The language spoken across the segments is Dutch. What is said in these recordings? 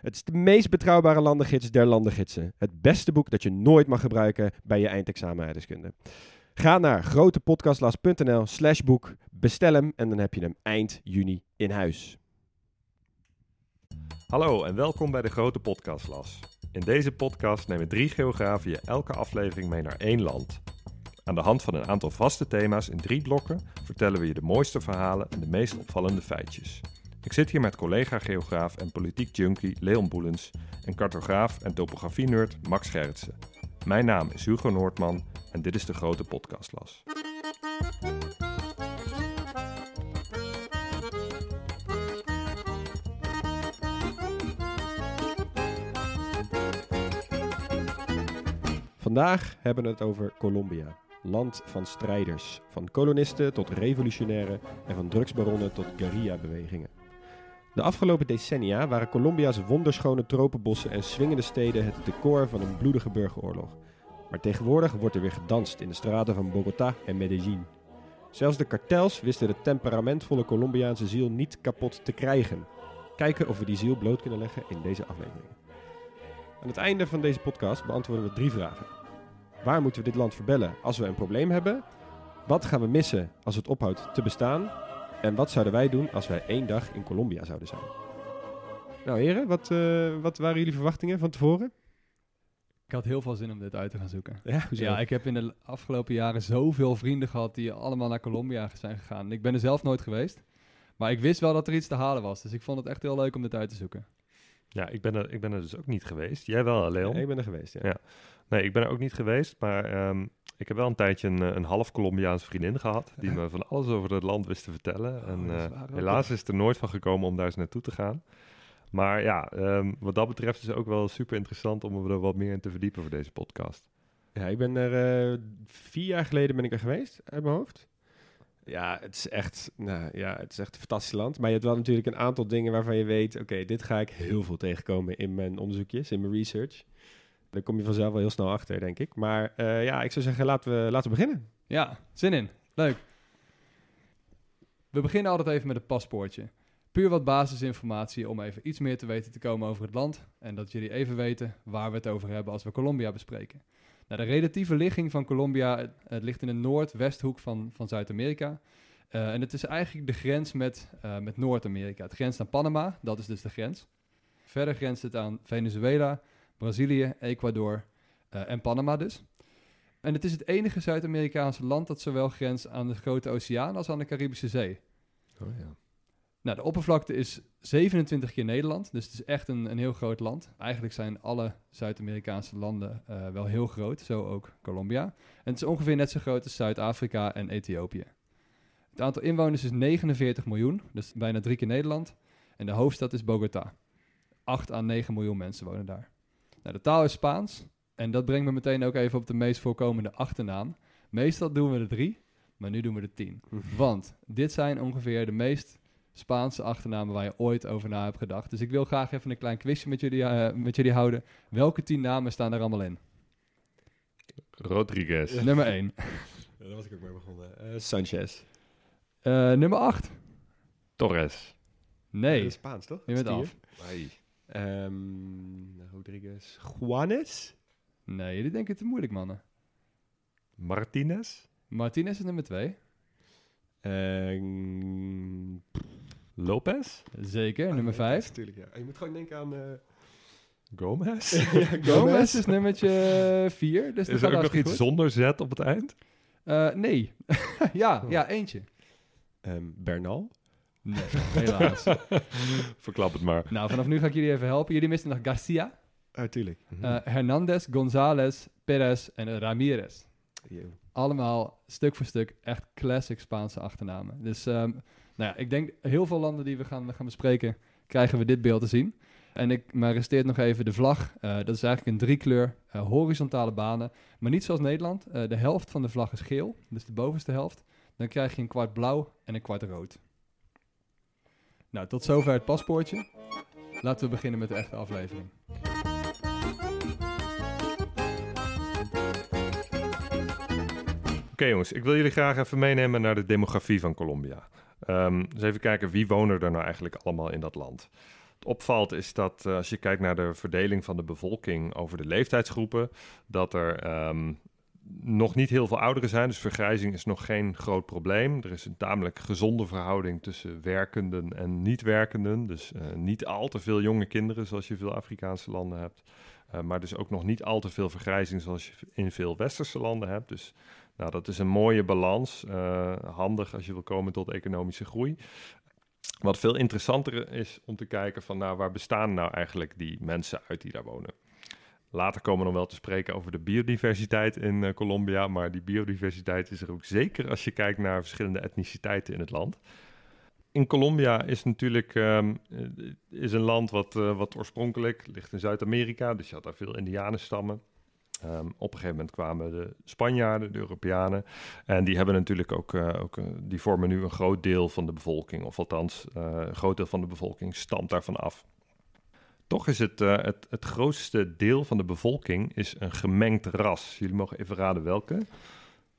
Het is de meest betrouwbare landengids der landengidsen. Het beste boek dat je nooit mag gebruiken bij je eindexamen aardrijkskunde. Ga naar grotepodcastlas.nl slash boek, bestel hem en dan heb je hem eind juni in huis. Hallo en welkom bij de Grote Podcastlas. In deze podcast nemen drie geografen je elke aflevering mee naar één land. Aan de hand van een aantal vaste thema's in drie blokken vertellen we je de mooiste verhalen en de meest opvallende feitjes. Ik zit hier met collega-geograaf en politiek junkie Leon Boelens en cartograaf en topografie-nerd Max Gerritsen. Mijn naam is Hugo Noordman en dit is de Grote Podcastlas. Vandaag hebben we het over Colombia. Land van strijders. Van kolonisten tot revolutionairen en van drugsbaronnen tot guerrilla-bewegingen. De afgelopen decennia waren Colombia's wonderschone tropenbossen en swingende steden het decor van een bloedige burgeroorlog. Maar tegenwoordig wordt er weer gedanst in de straten van Bogota en Medellin. Zelfs de kartels wisten de temperamentvolle Colombiaanse ziel niet kapot te krijgen. Kijken of we die ziel bloot kunnen leggen in deze aflevering. Aan het einde van deze podcast beantwoorden we drie vragen. Waar moeten we dit land verbellen als we een probleem hebben? Wat gaan we missen als het ophoudt te bestaan? En wat zouden wij doen als wij één dag in Colombia zouden zijn? Nou heren, wat, eh, wat waren jullie verwachtingen van tevoren? Ik had heel veel zin om dit uit te gaan zoeken. Ja, hoezo? Ja, ik heb in de afgelopen jaren zoveel vrienden gehad die allemaal naar Colombia zijn gegaan. Ik ben er zelf nooit geweest. Maar ik wist wel dat er iets te halen was. Dus ik vond het echt heel leuk om dit uit te zoeken. Ja, ik ben er, ik ben er dus ook niet geweest. Jij wel, Leon? ik ben er geweest, ja. Ja. Nee, ik ben er ook niet geweest, maar ehm, ik heb wel een tijdje een, eh, een half Colombiaanse vriendin gehad, die me van alles over het land wist te vertellen. Oh, en is eh, waar helaas is het er nooit van gekomen om daar eens naartoe te gaan. Maar ja, ehm, wat dat betreft is het ook wel super interessant om er wat meer in te verdiepen voor deze podcast. Ja, ik ben er eh, vier jaar geleden ben ik er geweest, uit mijn hoofd. Ja, het is echt, nou, ja, het is echt een fantastisch land. Maar je hebt wel natuurlijk een aantal dingen waarvan je weet... oké, dit ga ik heel veel tegenkomen in mijn onderzoekjes, in mijn research. Daar kom je vanzelf wel heel snel achter, denk ik. Maar eh, ja, ik zou zeggen, laten we, laten we beginnen. Ja, zin in. Leuk. We beginnen altijd even met een paspoortje. Puur wat basisinformatie om even iets meer te weten te komen over het land. En dat jullie even weten waar we het over hebben als we Colombia bespreken. Nou, de relatieve ligging van Colombia het, het ligt in de noordwesthoek van, van Zuid-Amerika. Eh, en het is eigenlijk de grens met, eh, met Noord-Amerika. Het grenst aan Panama, dat is dus de grens. Verder grenst het aan Venezuela, Brazilië, Ecuador eh, en Panama dus. En het is het enige Zuid-Amerikaanse land dat zowel grenst aan de Grote Oceaan als aan de Caribische Zee. Oh ja. Nou, de oppervlakte is 27 keer Nederland, dus het is echt een, een heel groot land. Eigenlijk zijn alle Zuid-Amerikaanse landen eh, wel heel groot, zo ook Colombia. En het is ongeveer net zo groot als Zuid-Afrika en Ethiopië. Het aantal inwoners is 49 miljoen, dus bijna drie keer Nederland. En de hoofdstad is Bogota. 8 à 9 miljoen mensen wonen daar. Nou, de taal is Spaans. En dat brengt me meteen ook even op de meest voorkomende achternaam. Meestal doen we er drie, maar nu doen we er tien. Want dit zijn ongeveer de meest Spaanse achternamen waar je ooit over na hebt gedacht. Dus ik wil graag even een klein quizje met jullie, eh, met jullie houden. Welke tien namen staan er allemaal in? Rodriguez. Nummer 1. daar was ik ook mee begonnen. Eh, Sanchez. nummer 8. Torres. Nee, Dat is Spaans, toch? je bent af. Ehm, Rodriguez. Juanes? Nee, jullie denken het te moeilijk, mannen. Martinez. Martinez is nummer 2. Ehm, Lopez. Zeker, nummer 5. Natuurlijk, ja. Je moet gewoon denken aan... eh, Gomez. ja, Gomez is nummertje 4. Dus dat Is gaat er ook nog iets goed. zonder Z op het eind? Eh, nee. ja, Oh. ja, eentje. ehm, Bernal. Nee, helaas. Verklap het maar. nou, vanaf nu ga ik jullie even helpen. Jullie misten nog Garcia, Natuurlijk. eh, Hernandez, González, Perez en Ramirez. allemaal stuk voor stuk echt classic Spaanse achternamen. Dus ehm, nou ja, ik denk heel veel landen die we gaan, gaan bespreken, krijgen we dit beeld te zien. En ik, maar resteert nog even de vlag. Eh, dat is eigenlijk een driekleur, eh, horizontale banen. Maar niet zoals Nederland. Eh, de helft van de vlag is geel, dus de bovenste helft. Dan krijg je een kwart blauw en een kwart rood. Nou, tot zover het paspoortje. Laten we beginnen met de echte aflevering. Oké jongens, ik wil jullie graag even meenemen naar de demografie van Colombia. Ehm dus even kijken wie wonen er nou eigenlijk allemaal in dat land. Het opvalt is dat eh, als je kijkt naar de verdeling van de bevolking over de leeftijdsgroepen, dat er ehm, nog niet heel veel ouderen zijn. Dus vergrijzing is nog geen groot probleem. Er is een tamelijk gezonde verhouding tussen werkenden en niet-werkenden. Dus eh, niet al te veel jonge kinderen zoals je veel Afrikaanse landen hebt. Eh, maar dus ook nog niet al te veel vergrijzing zoals je in veel westerse landen hebt. Dus nou, dat is een mooie balans. eh, handig als je wil komen tot economische groei. Wat veel interessanter is om te kijken van nou, waar bestaan nou eigenlijk die mensen uit die daar wonen. Later komen we nog wel te spreken over de biodiversiteit in eh, Colombia. Maar die biodiversiteit is er ook zeker als je kijkt naar verschillende etniciteiten in het land. In Colombia is natuurlijk ehm, eh, is een land wat, eh, wat oorspronkelijk ligt in Zuid-Amerika. Dus je had daar veel indianenstammen. Ehm, op een gegeven moment kwamen de Spanjaarden, de Europeanen. En die hebben natuurlijk ook, ook die vormen nu een groot deel van de bevolking. Of althans, een groot deel van de bevolking stamt daarvan af. Toch is het, eh, het, het grootste deel van de bevolking is een gemengd ras. Jullie mogen even raden welke.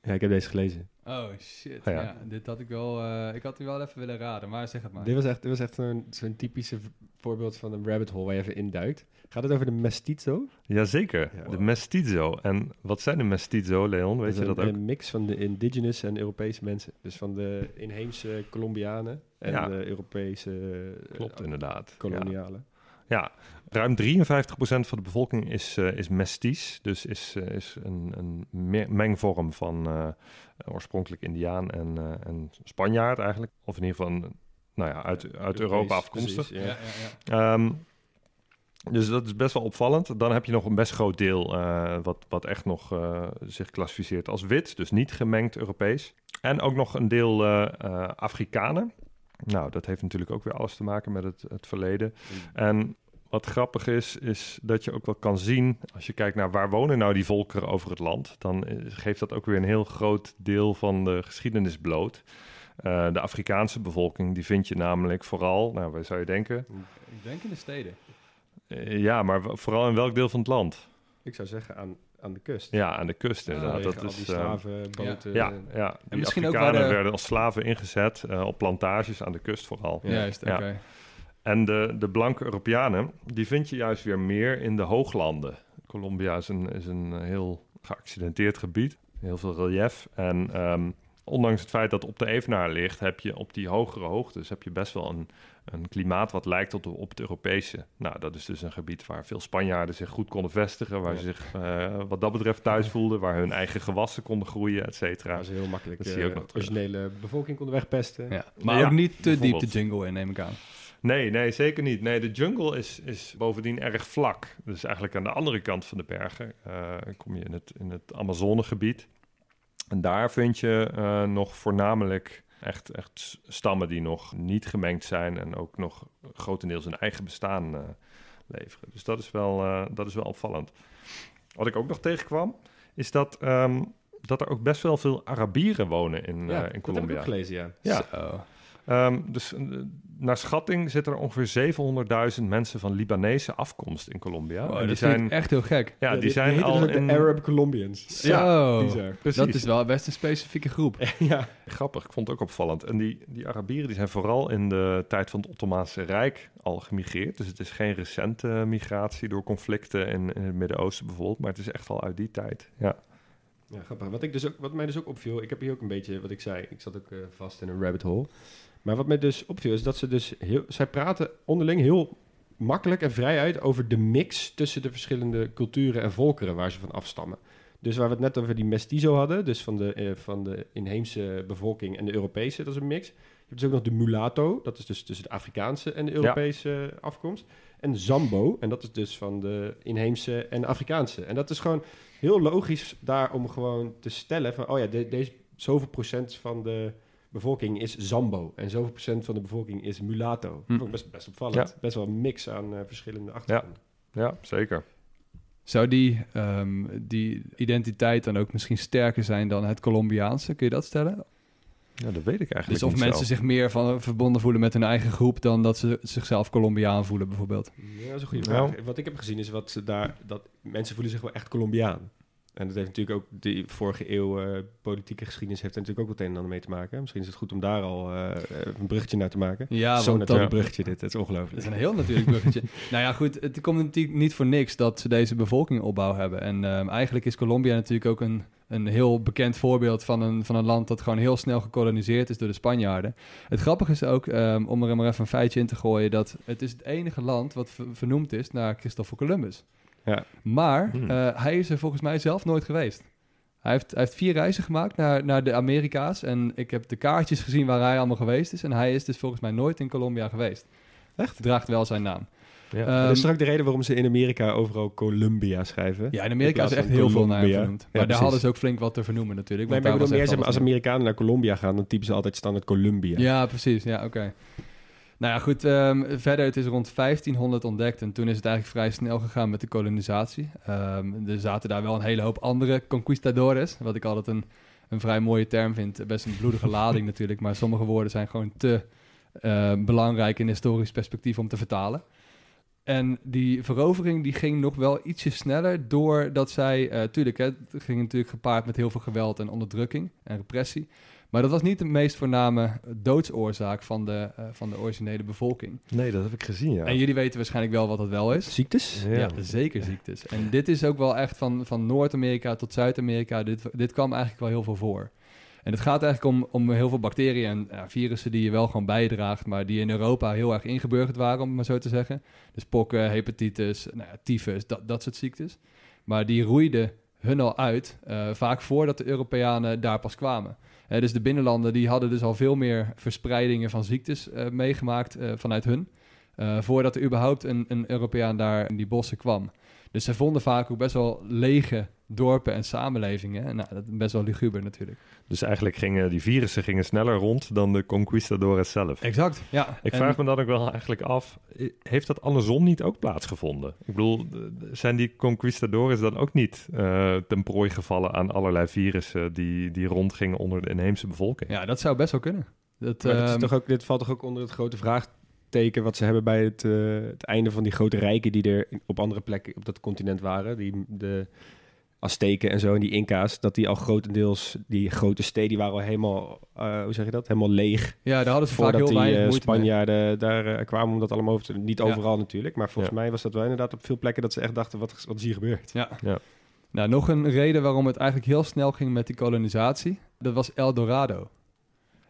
Ja, ik heb deze gelezen. Oh shit, Ah, ja. ja. dit had ik wel, eh, ik had u wel even willen raden, maar zeg het maar. Dit was echt, dit was echt zo'n zo'n typische voorbeeld van een rabbit hole waar je even induikt. Gaat het over de mestizo? Jazeker, Ja. de mestizo. En wat zijn de mestizo, Leon? Weet is je dat een, ook? Een mix van de indigenous en Europese mensen. Dus van de inheemse Colombianen en Ja. de Europese eh, Klopt, inderdaad. Ja. kolonialen. Ja, ruim 53% van de bevolking is, eh is mestisch. Dus is, eh, is een, een me- mengvorm van eh, oorspronkelijk Indiaan en, eh, en Spanjaard eigenlijk. Of in ieder geval, een- nou ja, uit, uit Europa afkomstig. precies, ja, ja. ja, ja. Ehm, dus dat is best wel opvallend. Dan heb je nog een best groot deel eh, wat, wat echt nog eh, zich klassificeert als wit, dus niet gemengd Europees. En ook nog een deel eh, eh, Afrikanen. Nou, dat heeft natuurlijk ook weer alles te maken met het, het verleden. En wat grappig is, is dat je ook wel kan zien, als je kijkt naar waar wonen nou die volkeren over het land, dan eh, geeft dat ook weer een heel groot deel van de geschiedenis bloot. Eh, de Afrikaanse bevolking, die vind je namelijk vooral, nou, waar zou je denken? Ik denk in de steden. Eh, ja, maar vooral in welk deel van het land? Ik zou zeggen aan, aan de kust. Ja, aan de kust inderdaad. Dat al is, die eh, slaven, boten. ja, ja, die misschien ook waar Afrikanen de- werden als slaven ingezet eh, op plantages aan de kust vooral. Ja. Juist, oké. En de, de blanke Europeanen, die vind je juist weer meer in de hooglanden. Colombia is een, is een heel geaccidenteerd gebied, heel veel relief. En ehm, ondanks het feit dat het op de Evenaar ligt, heb je op die hogere hoogtes heb je best wel een, een klimaat wat lijkt op, op het Europese. Nou, dat is dus een gebied waar veel Spanjaarden zich goed konden vestigen, waar Ja. ze zich eh, wat dat betreft thuis voelden, waar hun eigen gewassen konden groeien, et cetera. Waar ze heel makkelijk Dat zie je ook de nog terug. originele bevolking konden wegpesten. Ja. Maar Ja, ook niet te diep de jungle in, neem ik aan. Nee, nee, zeker niet. Nee, de jungle is, is bovendien erg vlak. Dus eigenlijk aan de andere kant van de bergen eh, kom je in het, in het Amazonegebied. En daar vind je eh, nog voornamelijk echt, echt stammen die nog niet gemengd zijn en ook nog grotendeels hun eigen bestaan eh, leveren. Dus dat is, wel, dat is wel opvallend. Wat ik ook nog tegenkwam, is dat, ehm, dat er ook best wel veel Arabieren wonen in, Ja, in dat heb ik Colombia. ook gelezen, ja. Ja. Ehm, dus eh, naar schatting zitten er ongeveer 700.000 mensen van Libanese afkomst in Colombia. Wow, En dat die vind zijn, ik echt heel gek. ja, die die zijn heten al in... de Arab Colombians. Zo. Ja, bizar. Precies. Dat is wel best een specifieke groep. ja. Grappig, ik vond het ook opvallend. En die, die Arabieren die zijn vooral in de tijd van het Ottomaanse Rijk al gemigreerd. Dus het is geen recente migratie door conflicten in, in het Midden-Oosten bijvoorbeeld. Maar het is echt al uit die tijd. Ja, Ja, grappig. Wat, ik dus ook, wat mij dus ook opviel, ik heb hier ook een beetje, wat ik zei, ik zat ook eh, vast in een rabbit hole. Maar wat mij dus opviel is dat ze dus heel, zij praten onderling heel makkelijk en vrij uit over de mix tussen de verschillende culturen en volkeren waar ze van afstammen. Dus waar we het net over die mestizo hadden, dus van de, eh, van de inheemse bevolking en de Europese, dat is een mix. Je hebt dus ook nog de mulatto, dat is dus tussen de Afrikaanse en de Europese afkomst. En Zambo, en dat is dus van de inheemse en de Afrikaanse. En dat is gewoon heel logisch daar om gewoon te stellen van, oh ja, de- deze zoveel procent van de bevolking is Zambo. En zoveel procent van de bevolking is mulatto. Dat Hm. ik best, best opvallend. Best wel een mix aan eh, verschillende achtergronden. Ja, zeker. Zou die, ehm, die identiteit dan ook misschien sterker zijn dan het Colombiaanse? Kun je dat stellen? Ja, dat weet ik eigenlijk Dus of niet mensen zich meer van, verbonden voelen met hun eigen groep dan dat ze zichzelf Colombiaan voelen, bijvoorbeeld? Ja, dat is een goede Nou. vraag. Wat ik heb gezien is wat ze daar, dat mensen voelen zich wel echt Colombiaan. En dat heeft natuurlijk ook die vorige eeuw eh, politieke geschiedenis heeft er natuurlijk ook wat een en ander mee te maken. Misschien is het goed om daar al eh, een bruggetje naar te maken. Ja, Zo want natuurlijk dat- bruggetje dit, het is Dat ongelooflijk. is een heel natuurlijk bruggetje. nou ja, goed, het komt natuurlijk niet voor niks dat ze deze bevolkingopbouw hebben. En ehm, eigenlijk is Colombia natuurlijk ook een, een heel bekend voorbeeld van een, van een land dat gewoon heel snel gekoloniseerd is door de Spanjaarden. Het grappige is ook, ehm, om er maar even een feitje in te gooien, dat het is het enige land wat ver- vernoemd is naar Christopher Columbus. Ja. Maar Hmm. eh, hij is er volgens mij zelf nooit geweest. Hij heeft, hij heeft vier reizen gemaakt naar, naar de Amerika's. En ik heb de kaartjes gezien waar hij allemaal geweest is. En hij is dus volgens mij nooit in Colombia geweest. Echt? Draagt wel zijn naam. Ja. Ehm, dat is ook de reden waarom ze in Amerika overal Columbia schrijven? Ja, in Amerika is echt heel veel naar hem. Ja, Maar daar precies. hadden ze ook flink wat te vernoemen natuurlijk. Nee, maar ik bedoel meer, als Amerikanen naar Colombia gaan, dan typen ze altijd standaard Columbia. Ja, precies. Ja, oké. Nou ja, goed. ehm, verder, het is rond 1500 ontdekt. En toen is het eigenlijk vrij snel gegaan met de kolonisatie. Ehm, er zaten daar wel een hele hoop andere conquistadores. Wat ik altijd een, een vrij mooie term vind. Best een bloedige lading natuurlijk. Maar sommige woorden zijn gewoon te eh, belangrijk in historisch perspectief om te vertalen. En die verovering die ging nog wel ietsje sneller doordat zij... eh tuurlijk, hè, het ging natuurlijk gepaard met heel veel geweld en onderdrukking en repressie. Maar dat was niet de meest voorname doodsoorzaak van de, eh, van de originele bevolking. Nee, dat heb ik gezien, ja. En jullie weten waarschijnlijk wel wat dat wel is. Ziektes? Ja. Ja, zeker ziektes. En dit is ook wel echt van, van Noord-Amerika tot Zuid-Amerika. Dit, dit kwam eigenlijk wel heel veel voor. En het gaat eigenlijk om, om heel veel bacteriën en ja, virussen die je wel gewoon bijdraagt, maar die in Europa heel erg ingeburgerd waren, om het maar zo te zeggen. Dus pokken, hepatitis, nou ja, tyfus, dat, dat soort ziektes. Maar die roeiden hun al uit, eh, vaak voordat de Europeanen daar pas kwamen. Dus de binnenlanden die hadden dus al veel meer verspreidingen van ziektes eh, meegemaakt eh, vanuit hun. eh, voordat er überhaupt een, een Europeaan daar in die bossen kwam. Dus ze vonden vaak ook best wel lege dorpen en samenlevingen. En nou, dat is best wel luguber natuurlijk. Dus eigenlijk gingen die virussen gingen sneller rond dan de conquistadores zelf. Exact, ja. Ik En- vraag me dan ook wel eigenlijk af, heeft dat andersom niet ook plaatsgevonden? Ik bedoel, zijn die conquistadores dan ook niet eh, ten prooi gevallen aan allerlei virussen die, die rondgingen onder de inheemse bevolking? Ja, dat zou best wel kunnen. Dat, Maar is ehm, toch ook, dit valt toch ook onder het grote vraagteken wat ze hebben bij het, eh, het einde van die grote rijken die er op andere plekken op dat continent waren. Die, de Azteken en zo en die Inca's, dat die al grotendeels, die grote steden, die waren al helemaal, eh, hoe zeg je dat, helemaal leeg. ja, daar hadden ze vaak heel die weinig eh, moeite mee. Spanjaarden daar eh, kwamen om dat allemaal over te Niet Ja. overal natuurlijk, maar volgens Ja. mij was dat wel inderdaad op veel plekken dat ze echt dachten, wat, wat is hier gebeurd? Ja. Ja. Nou, nog een reden waarom het eigenlijk heel snel ging met die kolonisatie. Dat was El Dorado.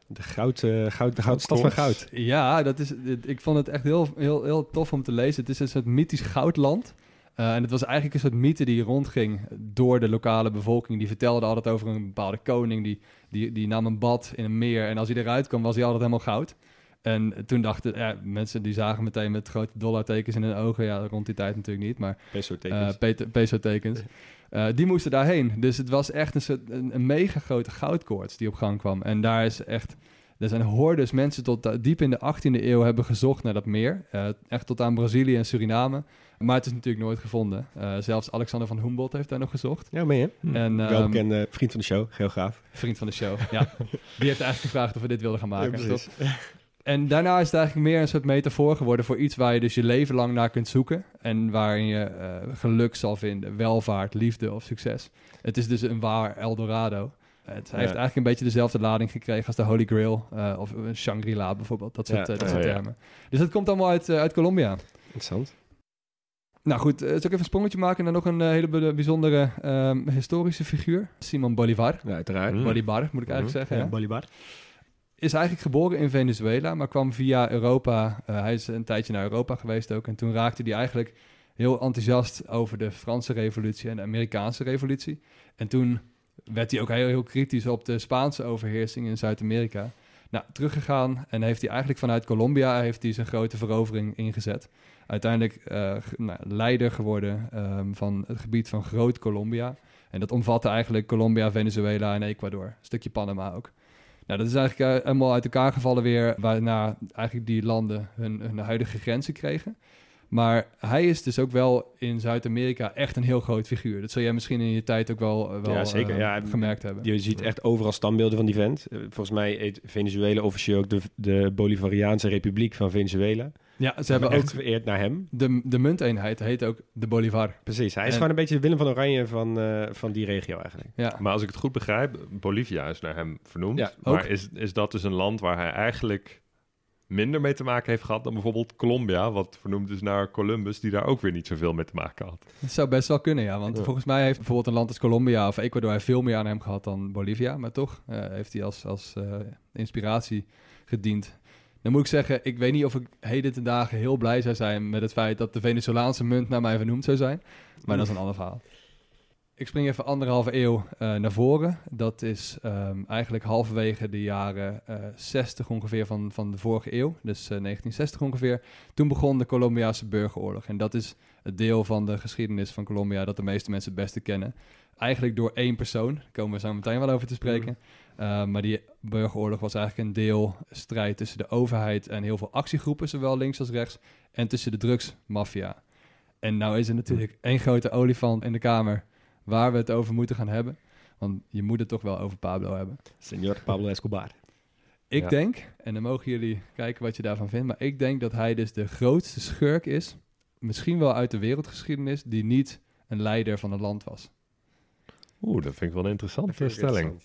De goud, eh, goud, de goudstad van goud. Ja, dat is, ik vond het echt heel, heel, heel tof om te lezen. Het is een soort mythisch goudland. Eh, en het was eigenlijk een soort mythe die rondging door de lokale bevolking. Die vertelde altijd over een bepaalde koning. Die, die, die nam een bad in een meer. En als hij eruit kwam, was hij altijd helemaal goud. En toen dachten ja, mensen, die zagen meteen met grote dollartekens in hun ogen. Ja, rond die tijd natuurlijk niet, maar Peso eh, tekens. pete- peso-tekens. Eh, die moesten daarheen. Dus het was echt een, soort, een, een mega grote goudkoorts die op gang kwam. En daar is echt... Er zijn hordes mensen tot da- diep in de 18e eeuw hebben gezocht naar dat meer. Eh, echt tot aan Brazilië en Suriname. Maar het is natuurlijk nooit gevonden. Eh, zelfs Alexander van Humboldt heeft daar nog gezocht. ja, mee hè? Hm. En, Wel ehm, vriend van de show, geograaf. vriend van de show, ja. Die heeft eigenlijk gevraagd of we dit wilden gaan maken. Ja, precies. toch? En daarna is het eigenlijk meer een soort metafoor geworden voor iets waar je dus je leven lang naar kunt zoeken. En waarin je eh, geluk zal vinden, welvaart, liefde of succes. Het is dus een waar Eldorado. Het heeft eigenlijk een beetje dezelfde lading gekregen als de Holy Grail uh, of Shangri-La bijvoorbeeld. Dat soort, Ja, uh, dat ja, soort ja. termen. Dus dat komt allemaal uit, uh, uit Colombia. Interessant. Nou goed, uh, zal ik even een sprongetje maken naar nog een uh, hele bijzondere um, historische figuur. Simon Bolivar. Ja, uiteraard. Mm. Bolivar, moet ik eigenlijk Mm. zeggen. Ja, Ja. Bolivar. Is eigenlijk geboren in Venezuela, maar kwam via Europa. Uh, hij is een tijdje naar Europa geweest ook. En toen raakte hij eigenlijk heel enthousiast over de Franse revolutie en de Amerikaanse revolutie. En toen werd hij ook heel, heel kritisch op de Spaanse overheersing in Zuid-Amerika. Nou, teruggegaan en heeft hij eigenlijk vanuit Colombia heeft hij zijn grote verovering ingezet. Uiteindelijk uh, nou, leider geworden um, van het gebied van Groot-Colombia. En dat omvatte eigenlijk Colombia, Venezuela en Ecuador. Een stukje Panama ook. Nou, dat is eigenlijk eh, helemaal uit elkaar gevallen weer, waarna eigenlijk die landen hun, hun huidige grenzen kregen. Maar hij is dus ook wel in Zuid-Amerika echt een heel groot figuur. Dat zul jij misschien in je tijd ook wel, eh, wel Ja, zeker. eh, Ja, gemerkt hebben. Je ziet echt overal standbeelden van die vent. Eh, volgens mij heet Venezuela officieel ook de, de Bolivariaanse Republiek van Venezuela. Ja, ze hebben ook echt vereerd naar hem. de, de munteenheid heet ook de Bolivar. Precies. Hij is En- gewoon een beetje de Willem van Oranje van, eh, van die regio eigenlijk. Ja, Maar als ik het goed begrijp, Bolivia is naar hem vernoemd. Ja, ook. maar is, is dat dus een land waar hij eigenlijk minder mee te maken heeft gehad dan bijvoorbeeld Colombia, wat vernoemd is naar Columbus, die daar ook weer niet zoveel mee te maken had. dat zou best wel kunnen, ja. Want Ja. volgens mij heeft bijvoorbeeld een land als Colombia of Ecuador heeft veel meer aan hem gehad dan Bolivia. Maar toch eh, heeft hij als, als eh, inspiratie gediend. Dan moet ik zeggen, ik weet niet of ik heden ten dagen heel blij zou zijn met het feit dat de Venezolaanse munt naar mij vernoemd zou zijn. Maar dat is een ander verhaal. Ik spring even anderhalve eeuw eh, naar voren. Dat is ehm, eigenlijk halverwege de jaren eh 60 ongeveer van, van de vorige eeuw. Dus eh, 1960 ongeveer. Toen begon de Colombiaanse burgeroorlog. En dat is het deel van de geschiedenis van Colombia dat de meeste mensen het beste kennen. Eigenlijk door één persoon. Daar komen we zo meteen wel over te spreken. Uh, maar die burgeroorlog was eigenlijk een deel strijd tussen de overheid en heel veel actiegroepen, zowel links als rechts, en tussen de drugsmafia. En nou is er natuurlijk één grote olifant in de kamer waar we het over moeten gaan hebben. Want je moet het toch wel over Pablo hebben. Senor Pablo Escobar. Ik Ja. denk, en dan mogen jullie kijken wat je daarvan vindt, maar ik denk dat hij dus de grootste schurk is, misschien wel uit de wereldgeschiedenis, die niet een leider van een land was. Oeh, dat vind ik wel een interessante stelling.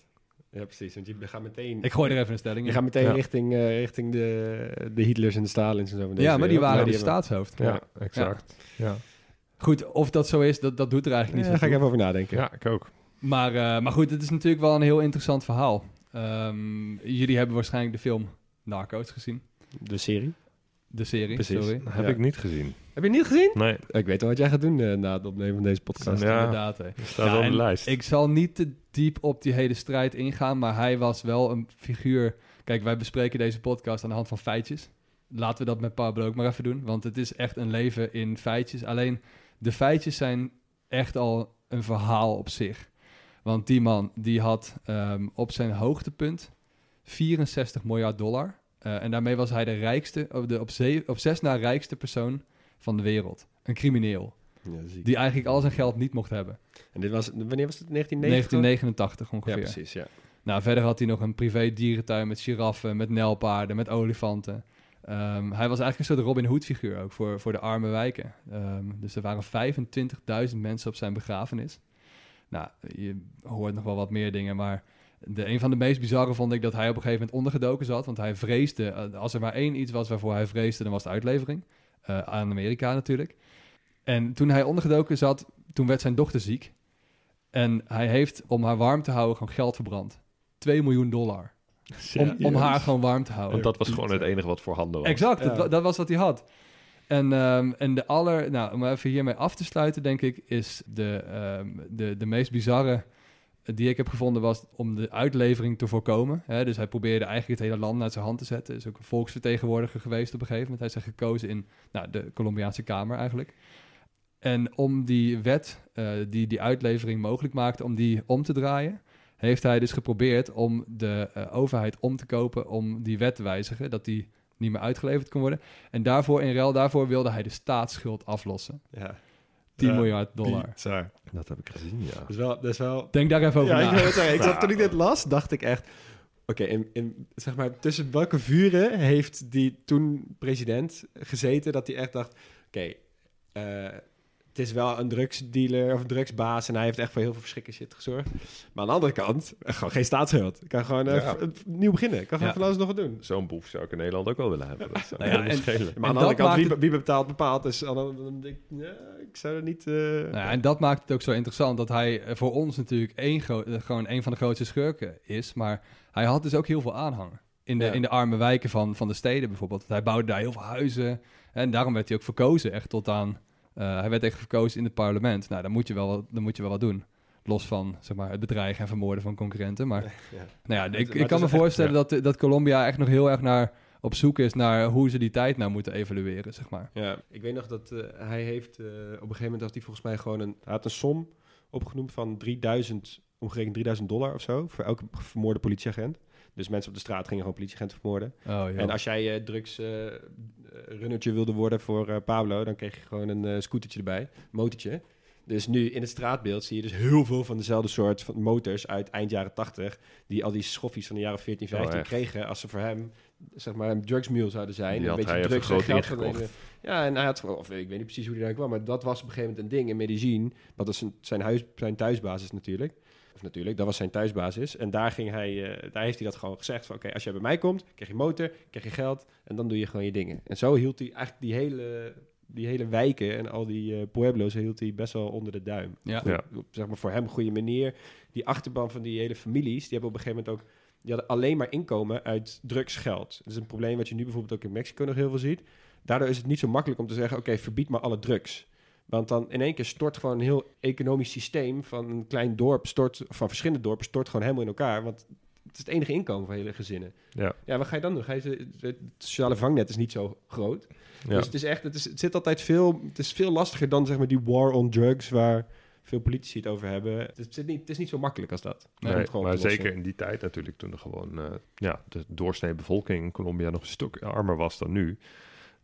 Ja, precies. Want je gaat meteen, Ik gooi er even een stelling je in. gaat meteen Ja. richting, eh, richting de, de Hitlers en de Stalins en zo. van deze Ja, maar die wereld. waren Ja, dus hebben- staatshoofd. Ja, exact. Ja, Goed, of dat zo is, dat, dat doet er eigenlijk Ja, niet daar zo ga ik even over nadenken. ja ik ook. Maar, eh, maar goed, het is natuurlijk wel een heel interessant verhaal. Ehm, jullie hebben waarschijnlijk de film Narcos gezien. De serie. De serie, Precies. sorry. Dat heb Ja. ik niet gezien. Heb je het niet gezien? Nee, Ik weet wel wat jij gaat doen eh, na het opnemen van deze podcast. Ja. Inderdaad, hè. staat Ja, op de lijst. Ik zal niet te diep op die hele strijd ingaan, maar hij was wel een figuur. Kijk, wij bespreken deze podcast aan de hand van feitjes. Laten we dat met Pablo ook maar even doen, want het is echt een leven in feitjes. Alleen de feitjes zijn echt al een verhaal op zich. Want die man die had ehm, op zijn hoogtepunt 64 miljard dollar. Eh, en daarmee was hij de rijkste, op, de, op, ze- op zes na rijkste persoon van de wereld. Een crimineel. Ja. Die eigenlijk al zijn geld niet mocht hebben. En dit was, wanneer was het? 1990? 1989 Ja, ongeveer. precies. Ja. nou, verder had hij nog een privé dierentuin met giraffen, met nelpaarden, met olifanten. Ehm, hij was eigenlijk een soort Robin Hood figuur ook voor, voor de arme wijken. Ehm, dus er waren 25.000 mensen op zijn begrafenis. Nou, je hoort nog wel wat meer dingen, maar de, een van de meest bizarre vond ik dat hij op een gegeven moment ondergedoken zat. Want hij vreesde, eh, als er maar één iets was waarvoor hij vreesde, dan was het uitlevering. Eh, aan Amerika natuurlijk. En toen hij ondergedoken zat, toen werd zijn dochter ziek. En hij heeft, om haar warm te houden, gewoon geld verbrand. 2 miljoen dollar. Om, om haar gewoon warm te houden. Want dat was gewoon het enige wat voorhanden was. Exact, Ja. dat, dat was wat hij had. En, ehm, en de aller, nou, om even hiermee af te sluiten, denk ik, is de, ehm, de, de meest bizarre die ik heb gevonden was om de uitlevering te voorkomen. Hè? Dus hij probeerde eigenlijk het hele land naar zijn hand te zetten. Is ook een volksvertegenwoordiger geweest op een gegeven moment. Hij is gekozen in nou, de Colombiaanse Kamer eigenlijk. En om die wet eh, die die uitlevering mogelijk maakte, om die om te draaien, heeft hij dus geprobeerd om de eh, overheid om te kopen om die wet te wijzigen, dat die niet meer uitgeleverd kon worden. En daarvoor, in ruil daarvoor, wilde hij de staatsschuld aflossen. Ja. 10 Ja, miljard dollar. Bizar. Dat heb ik gezien, ja. Dat is wel... Dat is wel Denk daar even over ja, na. ik zeggen. Ik zat, toen ik dit las, dacht ik echt... Oké, in, in, zeg maar, tussen welke vuren heeft die toen president gezeten... dat hij echt dacht... Oké, eh, het is wel een drugsdealer of een drugsbaas... en hij heeft echt voor heel veel verschrikkelijke shit gezorgd. Maar aan de andere kant, gewoon geen staatsschuld. Ik kan gewoon Ja. f- nieuw beginnen. Ik kan gewoon Ja. van alles nog wat doen. Zo'n boef zou ik in Nederland ook wel willen hebben. Dat zou Nou ja, helemaal en- schelen. Maar aan de andere dat kant, wie, betaalt bepaalt. Dus dan, dan, denk ik, ja, ik zou er niet... eh, Nou ja, en dat maakt het ook zo interessant dat hij eh, voor ons natuurlijk één eh, gewoon een van de grootste schurken is. Maar hij had dus ook heel veel aanhang. In de, Ja. in de arme wijken van, van de steden bijvoorbeeld. Hij bouwde daar heel veel huizen. En daarom werd hij ook verkozen echt tot aan... eh, hij werd echt verkozen in het parlement. Nou, dan moet je wel, wat- dan moet je wel wat doen. Los van zeg maar, het bedreigen en vermoorden van concurrenten. Maar ja. nou ja, ik, ik kan me echt- voorstellen ja. dat, dat Colombia echt nog heel erg naar, op zoek is naar hoe ze die tijd nou moeten evalueren, zeg maar. Ja, ik weet nog dat eh, hij heeft eh, op een gegeven moment had hij volgens mij gewoon een, hij had een som opgenoemd van 3000, omgerekend 3000 dollar of zo, voor elke vermoorde politieagent. Dus mensen op de straat gingen gewoon politieagenten vermoorden. Oh. En als jij eh drugs eh, eh, wilde worden voor Pablo, dan kreeg je gewoon een scootertje erbij, motortje. Dus nu in het straatbeeld zie je dus heel veel van dezelfde soort van motors uit eind jaren 80, die al die schoffies van de jaren 14, 15 Oh, echt? kregen als ze voor hem, zeg maar, een drugsmule zouden zijn. Die een even drugs en geld ingekocht. Ja, en hij had, of ik weet niet precies hoe hij daar kwam, maar dat was op een gegeven moment een ding in Medellin. Dat is zijn, zijn, huis, zijn thuisbasis natuurlijk. Of natuurlijk, dat was zijn thuisbasis. En daar, ging hij, eh, daar heeft hij dat gewoon gezegd van... oké, als jij bij mij komt, krijg je motor, krijg je geld... en dan doe je gewoon je dingen. En zo hield hij eigenlijk die hele, die hele wijken... en al die eh, pueblos hield hij best wel onder de duim. Ja. Goed, Ja. op, zeg maar voor hem een goede manier. Die achterban van die hele families... die hebben op een gegeven moment ook... die hadden alleen maar inkomen uit drugsgeld. Dat is een probleem wat je nu bijvoorbeeld ook in Mexico nog heel veel ziet. Daardoor is het niet zo makkelijk om te zeggen... oké, verbied maar alle drugs... Want dan in één keer stort gewoon een heel economisch systeem van een klein dorp, stort, van verschillende dorpen, stort gewoon helemaal in elkaar. Want het is het enige inkomen voor hele gezinnen. Ja. Ja, wat ga je dan doen? Ga je, het sociale vangnet is niet zo groot. Ja. Dus het is echt, het, is, het zit altijd veel, het is veel lastiger dan zeg maar die war on drugs waar veel politici het over hebben. Het, zit niet, het is niet zo makkelijk als dat. Nee, maar zeker in die tijd natuurlijk, toen er gewoon eh, ja, de doorsnee bevolking in Colombia nog een stuk armer was dan nu.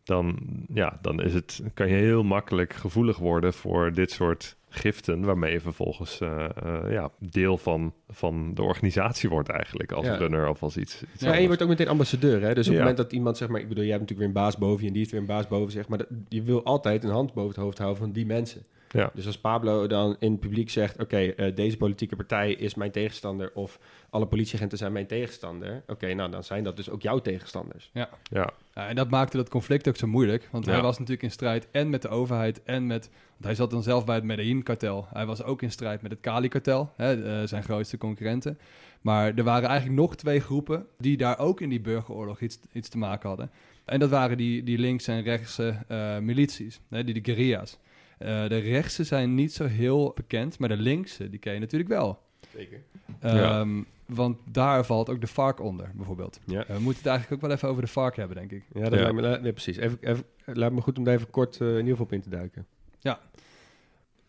Dan, ja, dan is het, kan je heel makkelijk gevoelig worden voor dit soort giften, waarmee je vervolgens eh, eh, ja, deel van, van de organisatie wordt eigenlijk, als Ja. runner of als iets. iets Ja, en je wordt ook meteen ambassadeur. Hè? Dus op Ja. het moment dat iemand, zeg maar, ik bedoel, jij hebt natuurlijk weer een baas boven je en die heeft weer een baas boven zich. Maar dat- je wil altijd een hand boven het hoofd houden van die mensen. Ja. Dus als Pablo dan in het publiek zegt: Oké, eh, deze politieke partij is mijn tegenstander. of alle politieagenten zijn mijn tegenstander. Oké, nou dan zijn dat dus ook jouw tegenstanders. ja, Ja, en dat maakte dat conflict ook zo moeilijk. Want hij was natuurlijk in strijd en met de overheid en met... Want hij zat dan zelf bij het Medellin-kartel. Hij was ook in strijd met het Cali-kartel, hè, eh, zijn grootste concurrenten. Maar er waren eigenlijk nog twee groepen die daar ook in die burgeroorlog iets, iets te maken hadden. En dat waren die, die linkse en rechtse eh, milities, hè, die de guerrilla's. Eh, de rechtse zijn niet zo heel bekend, maar de linkse, die ken je natuurlijk wel. Zeker. Ja. Ehm, Want daar valt ook de FARC onder, bijvoorbeeld. Ja. Eh, we moeten het eigenlijk ook wel even over de FARC hebben, denk ik. Ja, dat Ja. lijkt me, nee, precies. Even, even, laat me goed om daar even kort eh, in ieder geval op in te duiken.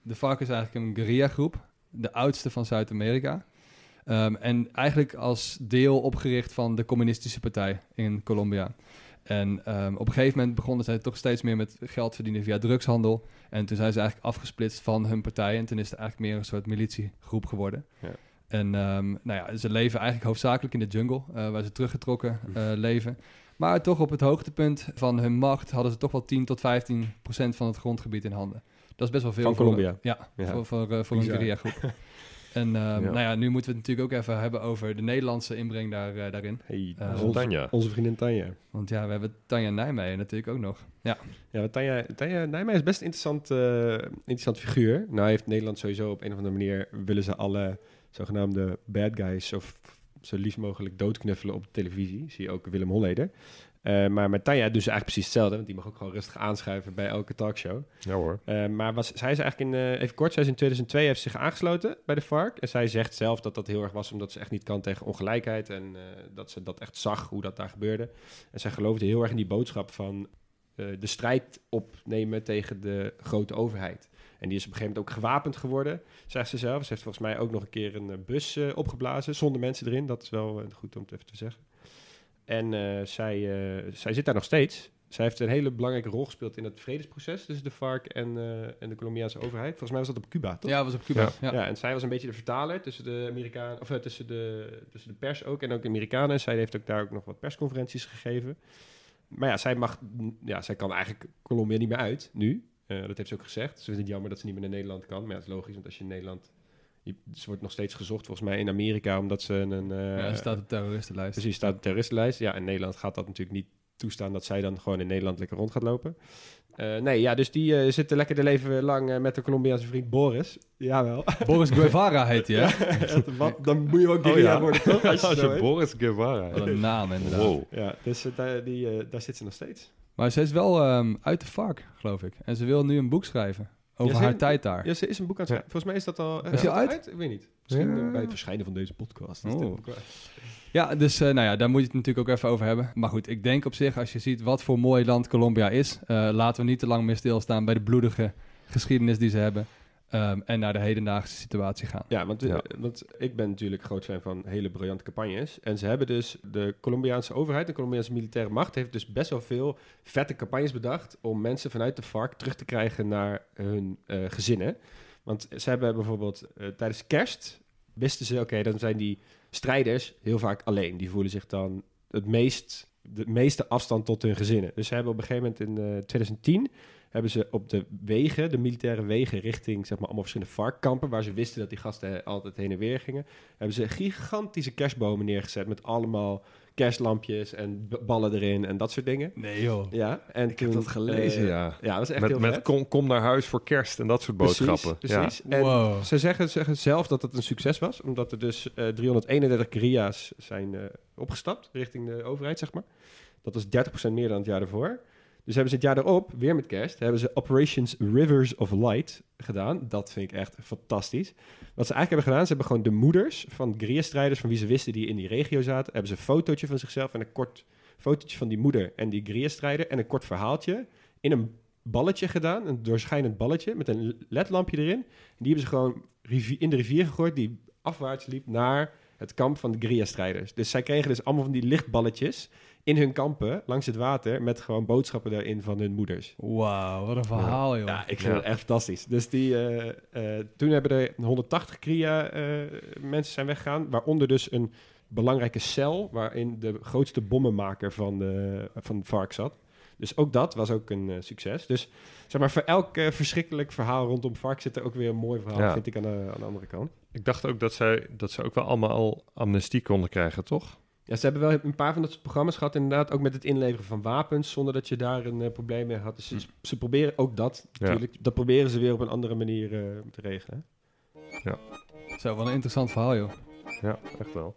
De FARC is eigenlijk een guerrilla-groep, de oudste van Zuid-Amerika. Ehm, en eigenlijk als deel opgericht van de communistische partij in Colombia. En ehm, op een gegeven moment begonnen zij toch steeds meer met geld verdienen via drugshandel. En toen zijn ze eigenlijk afgesplitst van hun partij. En toen is het eigenlijk meer een soort militiegroep geworden. Ja. En ehm, nou ja, ze leven eigenlijk hoofdzakelijk in de jungle, eh, waar ze teruggetrokken eh, leven. Maar toch op het hoogtepunt van hun macht hadden ze toch wel 10 tot 15 procent van het grondgebied in handen. Dat is best wel veel. Van voor- Colombia? Ja, Ja. voor, voor, eh, voor een guerrilla-groep. en ehm, Ja. nou ja, nu moeten we het natuurlijk ook even hebben over de Nederlandse inbreng daar, eh, daarin. Hey, Eh, onze, Tanja. onze vriendin Tanja. Want ja, we hebben Tanja Nijmeijer natuurlijk ook nog. Ja, Ja, Tanja, Tanja Nijmeijer is best een interessant, eh, interessant figuur. Nou heeft Nederland sowieso op een of andere manier... willen ze alle zogenaamde bad guys... zo, f- zo liefst mogelijk doodknuffelen op de televisie. Zie je ook Willem Holleder. Eh, maar met Tanja ze eigenlijk precies hetzelfde... want die mag ook gewoon rustig aanschuiven bij elke talkshow. Ja hoor. Eh, maar was, zij is eigenlijk in, eh, even kort, zij is in 2002 heeft zich aangesloten bij de FARC. En zij zegt zelf dat dat heel erg was omdat ze echt niet kan tegen ongelijkheid. En dat ze dat echt zag, hoe dat daar gebeurde. En zij geloofde heel erg in die boodschap van de strijd opnemen tegen de grote overheid. En die is op een gegeven moment ook gewapend geworden, zegt ze zelf. Ze heeft volgens mij ook nog een keer een bus opgeblazen zonder mensen erin. Dat is wel goed om het even te zeggen. En eh, zij, eh, zij zit daar nog steeds. Zij heeft een hele belangrijke rol gespeeld in het vredesproces tussen de FARC en, eh, en de Colombiaanse overheid. Volgens mij was dat op Cuba, toch? ja was op Cuba. Ja. Ja. Ja. en zij was een beetje de vertaler tussen de Amerikanen, of tussen de, tussen de pers ook en ook de Amerikanen. En zij heeft ook daar ook nog wat persconferenties gegeven. Maar ja, zij mag, ja, zij kan eigenlijk Colombia niet meer uit nu. Eh, dat heeft ze ook gezegd. Ze vindt het jammer dat ze niet meer naar Nederland kan. Maar ja, dat is logisch, want als je in Nederland, ze wordt nog steeds gezocht volgens mij in Amerika omdat ze een, eh, Ja, ze staat op terroristenlijst. Precies, staat op terroristenlijst. Ja, in Nederland gaat dat natuurlijk niet toestaan dat zij dan gewoon in Nederland lekker rond gaat lopen. Eh, nee, ja, dus die eh zitten lekker de leven lang eh, met de Colombiaanse vriend Boris. Jawel. Boris Guevara heet hij, hè? Wat, dan moet je ook Oh, guerrilla ja. worden, toch? Als je Als. Boris Guevara. Wat een naam, inderdaad. Wow. Ja, dus daar, die, daar zit ze nog steeds. Maar ze is wel ehm, uit de FARC, geloof ik. En ze wil nu een boek schrijven over Ja, haar tijd daar. Ja, ze is een boek aan het. Volgens mij is dat al... eh, Is die dat uit? Ik weet niet. Misschien Ja. bij het verschijnen van deze podcast. Oh. Ja, dus eh, nou ja, daar moet je het natuurlijk ook even over hebben. Maar goed, ik denk op zich, als je ziet wat voor mooi land Colombia is, eh, laten we niet te lang meer stilstaan bij de bloedige geschiedenis die ze hebben. Ehm, en naar de hedendaagse situatie gaan. Ja, want, eh, Ja. want ik ben natuurlijk groot fan van hele briljante campagnes. En ze hebben dus, de Colombiaanse overheid, de Colombiaanse militaire macht, heeft dus best wel veel vette campagnes bedacht om mensen vanuit de FARC terug te krijgen naar hun eh, gezinnen. Want ze hebben bijvoorbeeld eh, tijdens kerst, wisten ze, oké, dan zijn die strijders heel vaak alleen. Die voelen zich dan het meest, de meeste afstand tot hun gezinnen. Dus ze hebben op een gegeven moment in eh, 2010 hebben ze op de wegen, de militaire wegen richting zeg maar allemaal verschillende varkkampen, waar ze wisten dat die gasten altijd heen en weer gingen, hebben ze gigantische kerstbomen neergezet met allemaal kerstlampjes en ballen erin en dat soort dingen. Nee joh. Ja, en Ik heb dat gelezen, eh, ja. Ja, dat is echt Met, heel met kom, kom naar huis voor kerst en dat soort boodschappen. Precies, precies. Ja. En Wow. ze zeggen, zeggen zelf dat het een succes was, omdat er dus eh 331 guerrilla's zijn eh, opgestapt richting de overheid, zeg maar. Dat was 30% meer dan het jaar daarvoor. Dus hebben ze het jaar daarop, weer met kerst, hebben ze Operations Rivers of Light gedaan. Dat vind ik echt fantastisch. Wat ze eigenlijk hebben gedaan, ze hebben gewoon de moeders van guerrilla-strijders, van wie ze wisten die in die regio zaten, hebben ze een fotootje van zichzelf en een kort fotootje van die moeder en die guerrilla-strijder en een kort verhaaltje in een balletje gedaan, een doorschijnend balletje met een ledlampje erin. En die hebben ze gewoon in de rivier gegooid die afwaarts liep naar het kamp van de guerrilla-strijders. Dus zij kregen dus allemaal van die lichtballetjes in hun kampen langs het water met gewoon boodschappen daarin van hun moeders. Wauw, wat een verhaal joh. Ja, ik vind Ja. het echt fantastisch. Dus die, eh, eh, toen hebben er 180 Kria eh, mensen zijn weggegaan, waaronder dus een belangrijke cel waarin de grootste bommenmaker van de, van de vark zat. Dus ook dat was ook een eh, succes. Dus zeg maar, voor elk eh, verschrikkelijk verhaal rondom vark zit er ook weer een mooi verhaal, Ja. vind ik aan de, aan de andere kant. Ik dacht ook dat, zij, dat ze ook wel allemaal al amnestie konden krijgen, toch? Ja, ze hebben wel een paar van dat soort programma's gehad, inderdaad, ook met het inleveren van wapens, zonder dat je daar een eh, probleem mee had. Dus ze, ze proberen ook dat, Ja. natuurlijk. Dat proberen ze weer op een andere manier eh, te regelen. hè. Zo, wat een interessant verhaal joh. Ja, echt wel.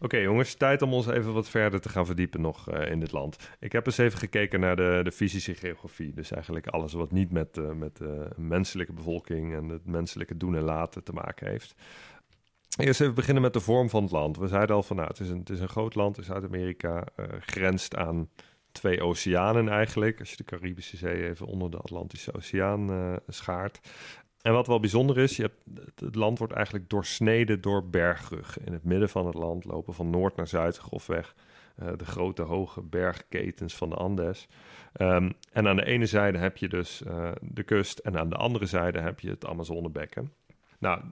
Oké jongens, tijd om ons even wat verder te gaan verdiepen nog eh, in dit land. Ik heb eens even gekeken naar de, de fysische geografie. Dus eigenlijk alles wat niet met, eh, met de menselijke bevolking en het menselijke doen en laten te maken heeft. Eerst even beginnen met de vorm van het land. We zeiden al van nou, het is een, het is een groot land in Zuid-Amerika, eh, grenst aan twee oceanen eigenlijk. Als je de Caribische Zee even onder de Atlantische Oceaan eh, schaart. En wat wel bijzonder is, je hebt, het- land wordt eigenlijk doorsneden door bergruggen. In het midden van het land lopen van noord naar zuid grofweg eh, de grote hoge bergketens van de Andes. Ehm, en aan de ene zijde heb je dus eh, de kust en aan de andere zijde heb je het Amazonebekken. Nou,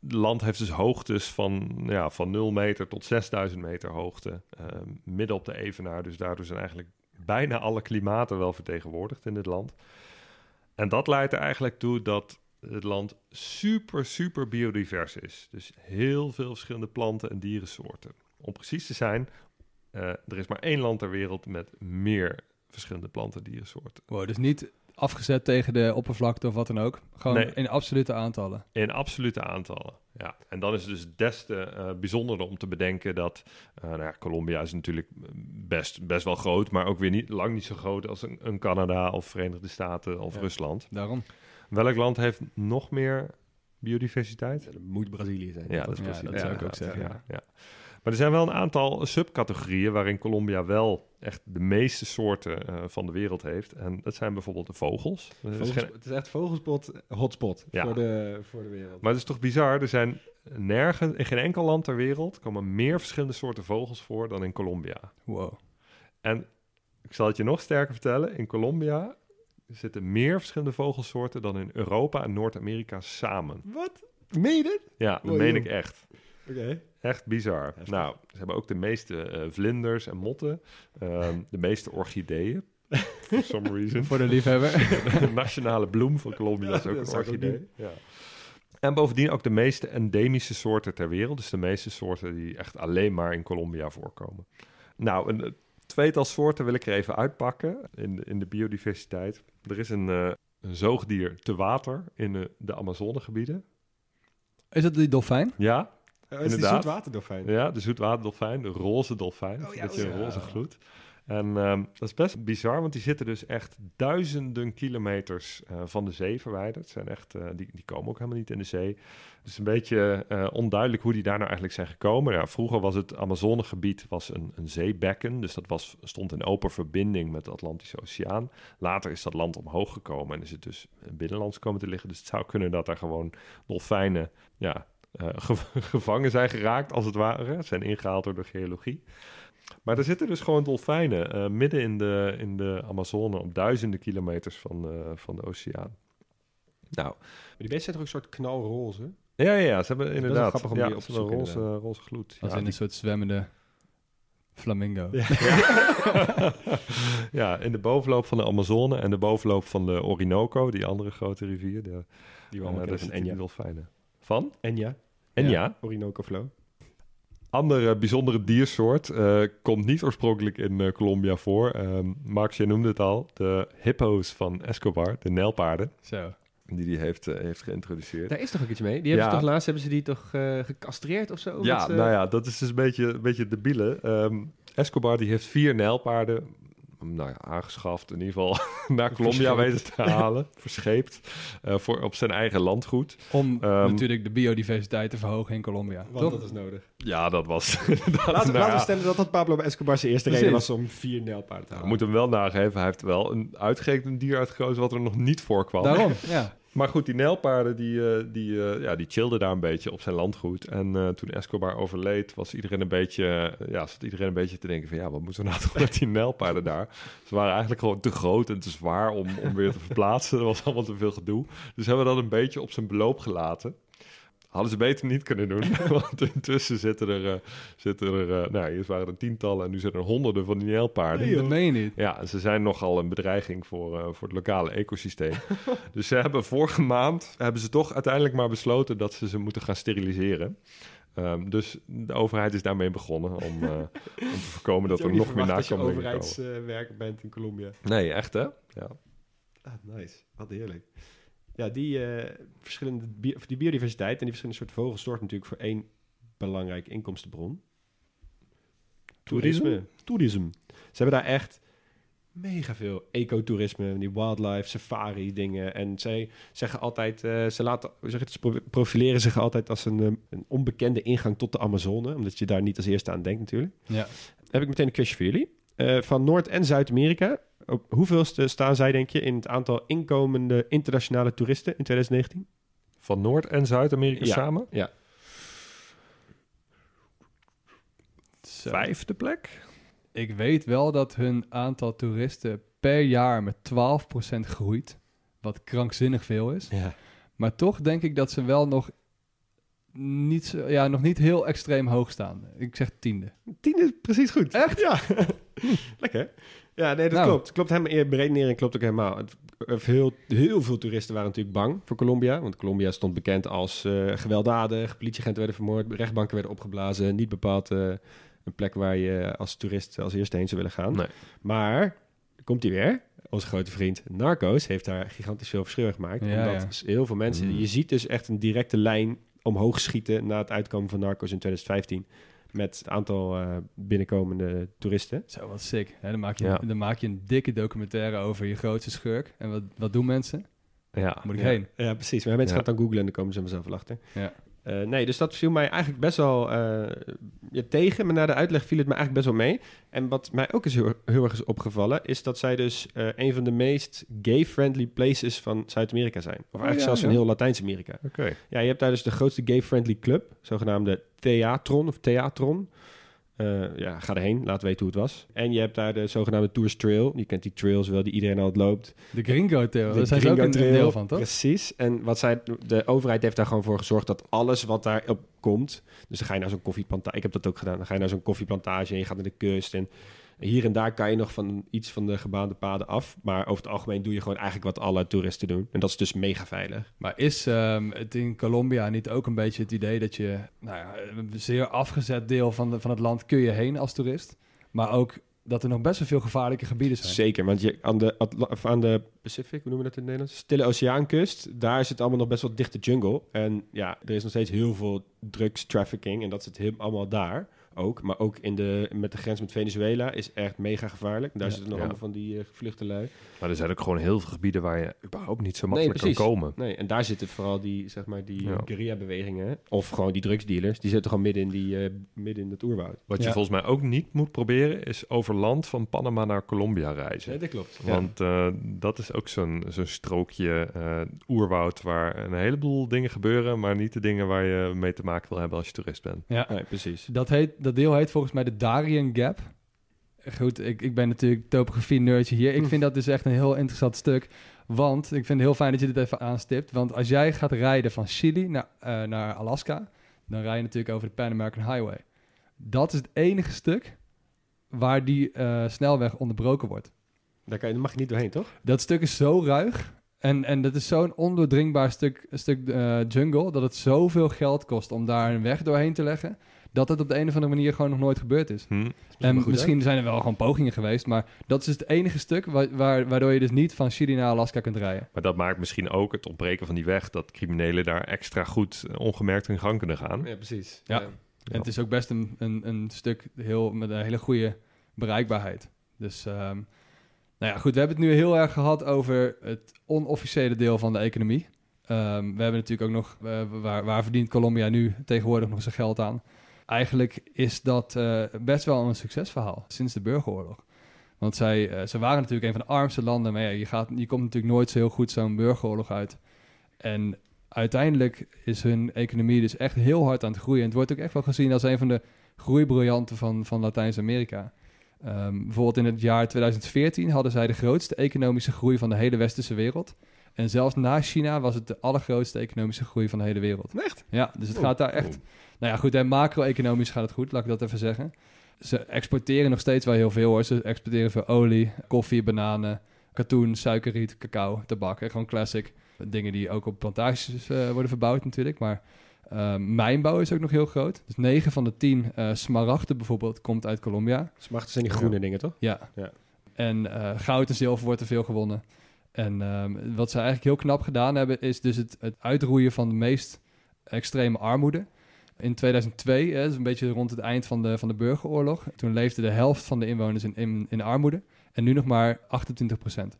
het land heeft dus hoogtes van, ja, van 0 meter tot 6000 meter hoogte, ehm, midden op de evenaar. Dus daardoor zijn eigenlijk bijna alle klimaten wel vertegenwoordigd in dit land. En dat leidt er eigenlijk toe dat het land super, super biodivers is. Dus heel veel verschillende planten en dierensoorten. Om precies te zijn, eh, er is maar één land ter wereld met meer verschillende planten en dierensoorten. Wow, dus niet afgezet tegen de oppervlakte of wat dan ook. Gewoon Nee. in absolute aantallen. In absolute aantallen. Ja, en dan is het dus des te bijzonderder om te bedenken dat eh nou ja, Colombia is natuurlijk best, best wel groot, maar ook weer niet, lang niet zo groot als een, een Canada of Verenigde Staten of Ja. Rusland. Daarom. Welk land heeft nog meer biodiversiteit? Dat moet Brazilië zijn. Ja, dat is dat zou ik ook zeggen. Ja, ja. Maar er zijn wel een aantal subcategorieën waarin Colombia wel echt de meeste soorten eh, van de wereld heeft. En dat zijn bijvoorbeeld de vogels. Is geen- het is echt vogelspot, hotspot Ja. voor, de, voor de wereld. Maar het is toch bizar, er zijn nergens, in geen enkel land ter wereld, komen meer verschillende soorten vogels voor dan in Colombia. Wow. En ik zal het je nog sterker vertellen, in Colombia zitten meer verschillende vogelsoorten dan in Europa en Noord-Amerika samen. Wat? Meen je dit? Ja, dat Oh, meen joh. ik echt. Oké. Echt bizar. Heftig. Nou, ze hebben ook de meeste eh, vlinders en motten. ehm, de meeste orchideeën. For some reason. Voor de liefhebber. de nationale bloem van Colombia is ook een ook orchidee. Ja. En bovendien ook de meeste endemische soorten ter wereld. Dus de meeste soorten die echt alleen maar in Colombia voorkomen. Nou, een tweetal soorten wil ik er even uitpakken in de, in de biodiversiteit. Er is een, eh, een zoogdier te water in de, de Amazonegebieden. Is dat die dolfijn? Ja, Oh, is die Inderdaad. zoetwaterdolfijn? Ja, de zoetwaterdolfijn, de roze dolfijn. Oh ja, met je oh ja. roze gloed. En ehm, dat is best bizar, want die zitten dus echt duizenden kilometers eh, van de zee verwijderd. Zijn echt, eh, die, die komen ook helemaal niet in de zee. Is een beetje eh, onduidelijk hoe die daar nou eigenlijk zijn gekomen. Vroeger was het Amazonegebied was een, een zeebekken, dus dat was, stond in open verbinding met de Atlantische Oceaan. Later is dat land omhoog gekomen en is het dus binnenlands komen te liggen. Dus het zou kunnen dat er gewoon dolfijnen ja, ge- gevangen zijn geraakt, als het ware. Zijn ingehaald door de geologie. Maar er zitten dus gewoon dolfijnen eh, midden in de, in de Amazone op duizenden kilometers van, eh, van de oceaan. Nou, Maar die beesten zijn toch ook een soort knalroze? ja, ja, ja, ze hebben wel inderdaad grappig om ja, die op ze te hebben zoeken, roze, roze gloed. Als ja, in die- een soort zwemmende flamingo. Ja. ja, in de bovenloop van de Amazone en de bovenloop van de Orinoco, die andere grote rivier. De, Die we allemaal daar kennen van Enya. dolfijnen. Van? Enya. En Ja. ja, Orinoco Flow. Andere bijzondere diersoort eh, komt niet oorspronkelijk in eh, Colombia voor. Ehm Max, jij noemde het al. De hippo's van Escobar, de nijlpaarden, Zo. die die heeft, eh, heeft geïntroduceerd. Daar is toch ook iets mee? Die hebben Ja. ze toch laatst hebben ze die toch gecastreerd of zo? ja, nou ja, dat is dus een beetje, een beetje debiele. Ehm Escobar die heeft vier nijlpaarden nou ja, aangeschaft, in ieder geval naar Colombia weten te halen, verscheept, eh, voor, op zijn eigen landgoed. Om Ehm, natuurlijk de biodiversiteit te verhogen in Colombia. Want toch? dat is nodig. Ja, dat was inderdaad, Laten, nou we stellen dat dat Pablo Escobar zijn eerste Precies. reden was om vier nijlpaarden te we halen. moeten hem wel nageven, hij heeft wel een uitgerekend dier uitgekozen wat er nog niet voorkwam. Daarom, ja. Maar goed, die nijlpaarden die, eh, die, eh, ja, die chillden daar een beetje op zijn landgoed. En eh, toen Escobar overleed, was iedereen een beetje, ja, zat iedereen een beetje te denken van ja, wat moeten we nou toch met die nijlpaarden daar? Ze waren eigenlijk gewoon te groot en te zwaar om, om weer te verplaatsen. Er was allemaal te veel gedoe. Dus hebben we dat een beetje op zijn beloop gelaten. Hadden ze beter niet kunnen doen. Want intussen zitten er, eh, zitten er eh, nou, eerst waren er tientallen en nu zitten er honderden van die nijlpaarden. dat meen je niet. Ja, ze zijn nogal een bedreiging voor, eh, voor het lokale ecosysteem. dus ze hebben vorige maand hebben ze toch uiteindelijk maar besloten dat ze ze moeten gaan steriliseren. Ehm, dus de overheid is daarmee begonnen om, om te voorkomen dat er nog meer verwacht dat je nakomelingen komen. overheidswerker bent in Colombia. Nee, echt hè? Ja. Ah, nice. Wat heerlijk. Ja, die, eh, verschillende die biodiversiteit en die verschillende soorten vogels zorgt natuurlijk voor één belangrijke inkomstenbron. Toerisme. Toerisme. Ze hebben daar echt mega veel ecotourisme, die wildlife, safari dingen. En zij zeggen altijd, eh, ze laten, zeg het, ze pro- profileren zich altijd als een, eh, een onbekende ingang tot de Amazone. Omdat je daar niet als eerste aan denkt natuurlijk. Ja. heb ik meteen een quizje voor jullie. Van Noord- en Zuid-Amerika. Op hoeveelste staan zij, denk je, in het aantal inkomende internationale toeristen in 2019? Van Noord- en Zuid-Amerika Ja. samen? Ja. Vijfde plek? Ik weet wel dat hun aantal toeristen per jaar met 12% groeit. Wat krankzinnig veel is. Ja. Maar toch denk ik dat ze wel nog niet, zo- ja, nog niet heel extreem hoog staan. Ik zeg tiende. Tien is precies goed. Echt? Ja. Lekker. Ja, nee, dat Nou. klopt. Klopt helemaal. Je beredenering klopt ook helemaal. Het- eh, Heel, heel veel toeristen waren natuurlijk bang voor Colombia. Want Colombia stond bekend als eh, gewelddadig. Politieagenten werden vermoord. Rechtbanken werden opgeblazen. Niet bepaald eh, een plek waar je als toerist als eerste heen zou willen gaan. Nee. Maar, komt hij weer. Onze grote vriend Narcos heeft daar gigantisch veel verschil gemaakt. Ja, omdat ja. heel veel mensen... Mm. Je ziet dus echt een directe lijn omhoog schieten... na het uitkomen van Narcos in 2015. Met het aantal eh, binnenkomende toeristen. Zo, wat sick. Hè, dan, maak je, Ja. dan maak je een dikke documentaire over je grootste schurk. En wat, wat doen mensen? Ja. Moet ik ja. heen? Ja, precies. Maar mensen Ja. gaan het dan googlen en dan komen ze vanzelf wel achter. Ja. Eh, nee, dus dat viel mij eigenlijk best wel eh, tegen. Maar na de uitleg viel het me eigenlijk best wel mee. En wat mij ook is heel, heel erg is opgevallen... is dat zij dus eh, een van de meest gay-friendly places van Zuid-Amerika zijn. Of eigenlijk ja, zelfs van heel Latijns-Amerika. Oké. Ja, je hebt daar dus de grootste gay-friendly club, zogenaamde Theatron of Theatron. Eh, ja, ga erheen, laat weten hoe het was. En je hebt daar de zogenaamde Tours Trail. Je kent die trails wel, die iedereen altijd loopt. De Gringo Trail, daar zijn ze ook een Trail, deel van, toch? Precies. En wat zij, de overheid heeft daar gewoon voor gezorgd dat alles wat daarop komt... Dus dan ga je naar zo'n koffieplantage. Ik heb dat ook gedaan. Dan ga je naar zo'n koffieplantage en je gaat naar de kust. En hier en daar kan je nog van iets van de gebaande paden af. Maar over het algemeen doe je gewoon eigenlijk wat alle toeristen doen. En dat is dus mega veilig. Maar is ehm, het in Colombia niet ook een beetje het idee dat je, nou ja, een zeer afgezet deel van, de, van het land kun je heen als toerist, maar ook dat er nog best wel veel gevaarlijke gebieden zijn. Zeker, want je, aan, de, Atla- of aan de Pacific, hoe noemen we dat in het Nederlands? Stille Oceaankust, daar zit allemaal nog best wel dichte jungle. En ja, er is nog steeds heel veel drugs trafficking en dat zit heel, allemaal daar ook. Maar ook in de, met de grens met Venezuela is echt mega gevaarlijk. Daar Ja. zitten nog Ja. allemaal van die uh, gevluchte lui. Maar er zijn ook gewoon heel veel gebieden waar je überhaupt niet zo makkelijk kan precies. komen. Nee, en daar zitten vooral die, zeg maar, die Ja. guerrilla-bewegingen. Of gewoon die drugsdealers. Die zitten gewoon midden in, die, eh, midden in het oerwoud. Wat je Ja. volgens mij ook niet moet proberen, is over land van Panama naar Colombia reizen. dat klopt. Want eh, dat is ook zo'n zo'n strookje eh, oerwoud waar een heleboel dingen gebeuren, maar niet de dingen waar je mee te maken wil hebben als je toerist bent. Ja, Nee, precies. dat, heet, dat deel heet volgens mij de Darien Gap. Goed, ik, ik ben natuurlijk topografie-nerdje hier. Ik Hm. vind dat dus echt een heel interessant stuk. Want ik vind het heel fijn dat je dit even aanstipt. Want als jij gaat rijden van Chili naar, eh, naar Alaska... dan rij je natuurlijk over de Pan American Highway. Dat is het enige stuk waar die eh, snelweg onderbroken wordt. Daar, kan je, daar mag je niet doorheen, toch? Dat stuk is zo ruig. En, en dat is zo'n ondoordringbaar stuk, stuk eh, jungle... dat het zoveel geld kost om daar een weg doorheen te leggen... dat het op de een of andere manier gewoon nog nooit gebeurd is. Hm. En goed, hè? misschien zijn er wel gewoon pogingen geweest... maar dat is dus het enige stuk wa- waar, waardoor je dus niet van Chili naar Alaska kunt rijden. Maar dat maakt misschien ook het ontbreken van die weg dat criminelen daar extra goed eh, ongemerkt hun gang kunnen gaan. Ja, precies. Ja. Ja. En het is ook best een, een, een stuk heel, met een hele goede bereikbaarheid. Dus ehm, Nou ja, goed, we hebben het nu heel erg gehad over het onofficiële deel van de economie. Ehm, we hebben natuurlijk ook nog, eh, waar, waar verdient Colombia nu tegenwoordig nog zijn geld aan? Eigenlijk is dat eh, best wel een succesverhaal sinds de burgeroorlog. Want zij, eh, ze waren natuurlijk een van de armste landen, maar ja, je, gaat, je komt natuurlijk nooit zo heel goed zo'n burgeroorlog uit. En uiteindelijk is hun economie dus echt heel hard aan het groeien. En het wordt ook echt wel gezien als een van de groeibriljanten van, van Latijns-Amerika. Ehm, bijvoorbeeld in het jaar 2014 hadden zij de grootste economische groei van de hele westerse wereld. En zelfs na China was het de allergrootste economische groei van de hele wereld. Echt? Ja, dus het Oh, gaat daar echt... Nou ja, goed, en macro-economisch gaat het goed, laat ik dat even zeggen. Ze exporteren nog steeds wel heel veel hoor. Ze exporteren veel olie, koffie, bananen, katoen, suikerriet, cacao, tabak. En gewoon classic dingen die ook op plantages eh, worden verbouwd natuurlijk. Maar eh, mijnbouw is ook nog heel groot. Dus 9 van de 10 eh smaragden bijvoorbeeld komt uit Colombia. Smachten zijn die groene dingen, toch? Ja. Ja. En goud en zilver wordt er veel gewonnen. En ehm, wat ze eigenlijk heel knap gedaan hebben, is dus het, het uitroeien van de meest extreme armoede. In 2002, hè, dus een beetje rond het eind van de, van de burgeroorlog, toen leefde de helft van de inwoners in, in, in armoede. En nu nog maar 28 procent.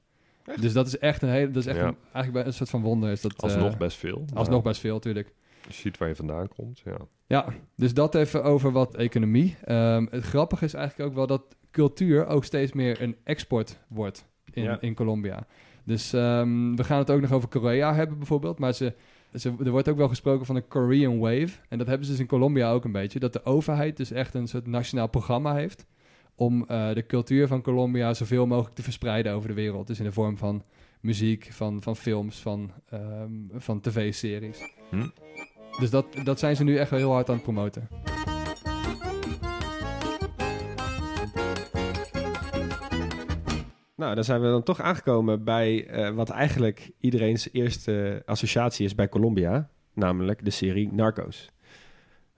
Dus dat is echt een hele, dat is echt Ja. een, eigenlijk bij- een soort van wonder. Is dat, eh, Alsnog best veel. alsnog maar best veel, natuurlijk. Je ziet waar je vandaan komt, ja. Ja, dus dat even over wat economie. Ehm, het grappige is eigenlijk ook wel dat cultuur ook steeds meer een export wordt in, Ja. in Colombia. Dus ehm, we gaan het ook nog over Korea hebben bijvoorbeeld. Maar ze, ze, er wordt ook wel gesproken van een Korean Wave. En dat hebben ze dus in Colombia ook een beetje. Dat de overheid dus echt een soort nationaal programma heeft... om eh, de cultuur van Colombia zoveel mogelijk te verspreiden over de wereld. Dus in de vorm van muziek, van, van films, van, ehm, van tv-series. Hm. Dus dat, dat zijn ze nu echt wel heel hard aan het promoten. Nou, dan zijn we dan toch aangekomen bij eh, wat eigenlijk iedereen's eerste associatie is bij Colombia. Namelijk de serie Narcos.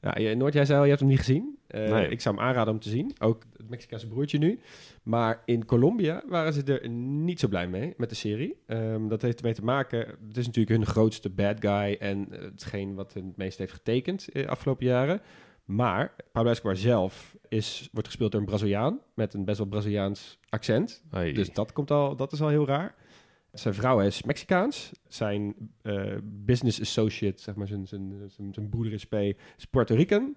Ja, Noord, jij zei al, je hebt hem niet gezien. Eh, Nee. Ik zou hem aanraden om te zien. Ook het Mexicaanse broertje nu. Maar in Colombia waren ze er niet zo blij mee met de serie. Ehm, dat heeft ermee te maken... Het is natuurlijk hun grootste bad guy... en eh, hetgeen wat het meest heeft getekend de afgelopen jaren. Maar Pablo Escobar zelf is, wordt gespeeld door een Braziliaan... met een best wel Braziliaans accent. Hey. Dus dat, komt al, dat is al heel raar. Zijn vrouw is Mexicaans. Zijn eh, business associate, zeg maar, zijn, zijn, zijn, zijn broeder is P, is Puerto Rican.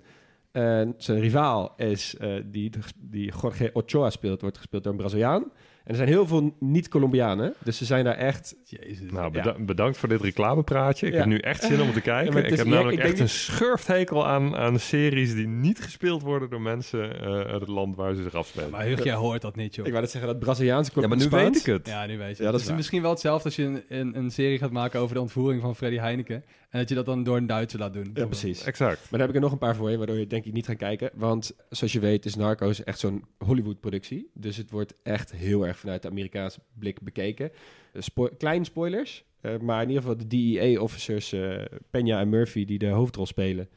En zijn rivaal is, eh, die, die Jorge Ochoa speelt, wordt gespeeld door een Braziliaan. En er zijn heel veel niet-Colombianen, dus ze zijn daar echt... Jezus. Nou, Ja. bedankt voor dit reclamepraatje. Ik Ja. heb nu echt zin om te kijken. Ik heb namelijk ik echt een schurfthekel aan, aan series die niet gespeeld worden door mensen eh, uit het land waar ze zich afspelen. Maar Hug, jij hoort dat niet, joh. Ik wou net zeggen dat Braziliaanse ja, maar nu Spaans- weet ik het. Ja, nu weet je. Ja, dat het is is waar. misschien wel hetzelfde als je een, een, een serie gaat maken over de ontvoering van Freddy Heineken. En dat je dat dan door een Duitser laat doen. Ja, precies. Exact. Maar daar heb ik er nog een paar voor je, waardoor je denk ik niet gaat kijken. Want zoals je weet is Narcos echt zo'n Hollywood-productie. Dus het wordt echt heel erg vanuit de Amerikaanse blik bekeken. Eh, spo- kleine spoilers, eh, maar in ieder geval de DEA-officers eh Peña en Murphy die de hoofdrol spelen...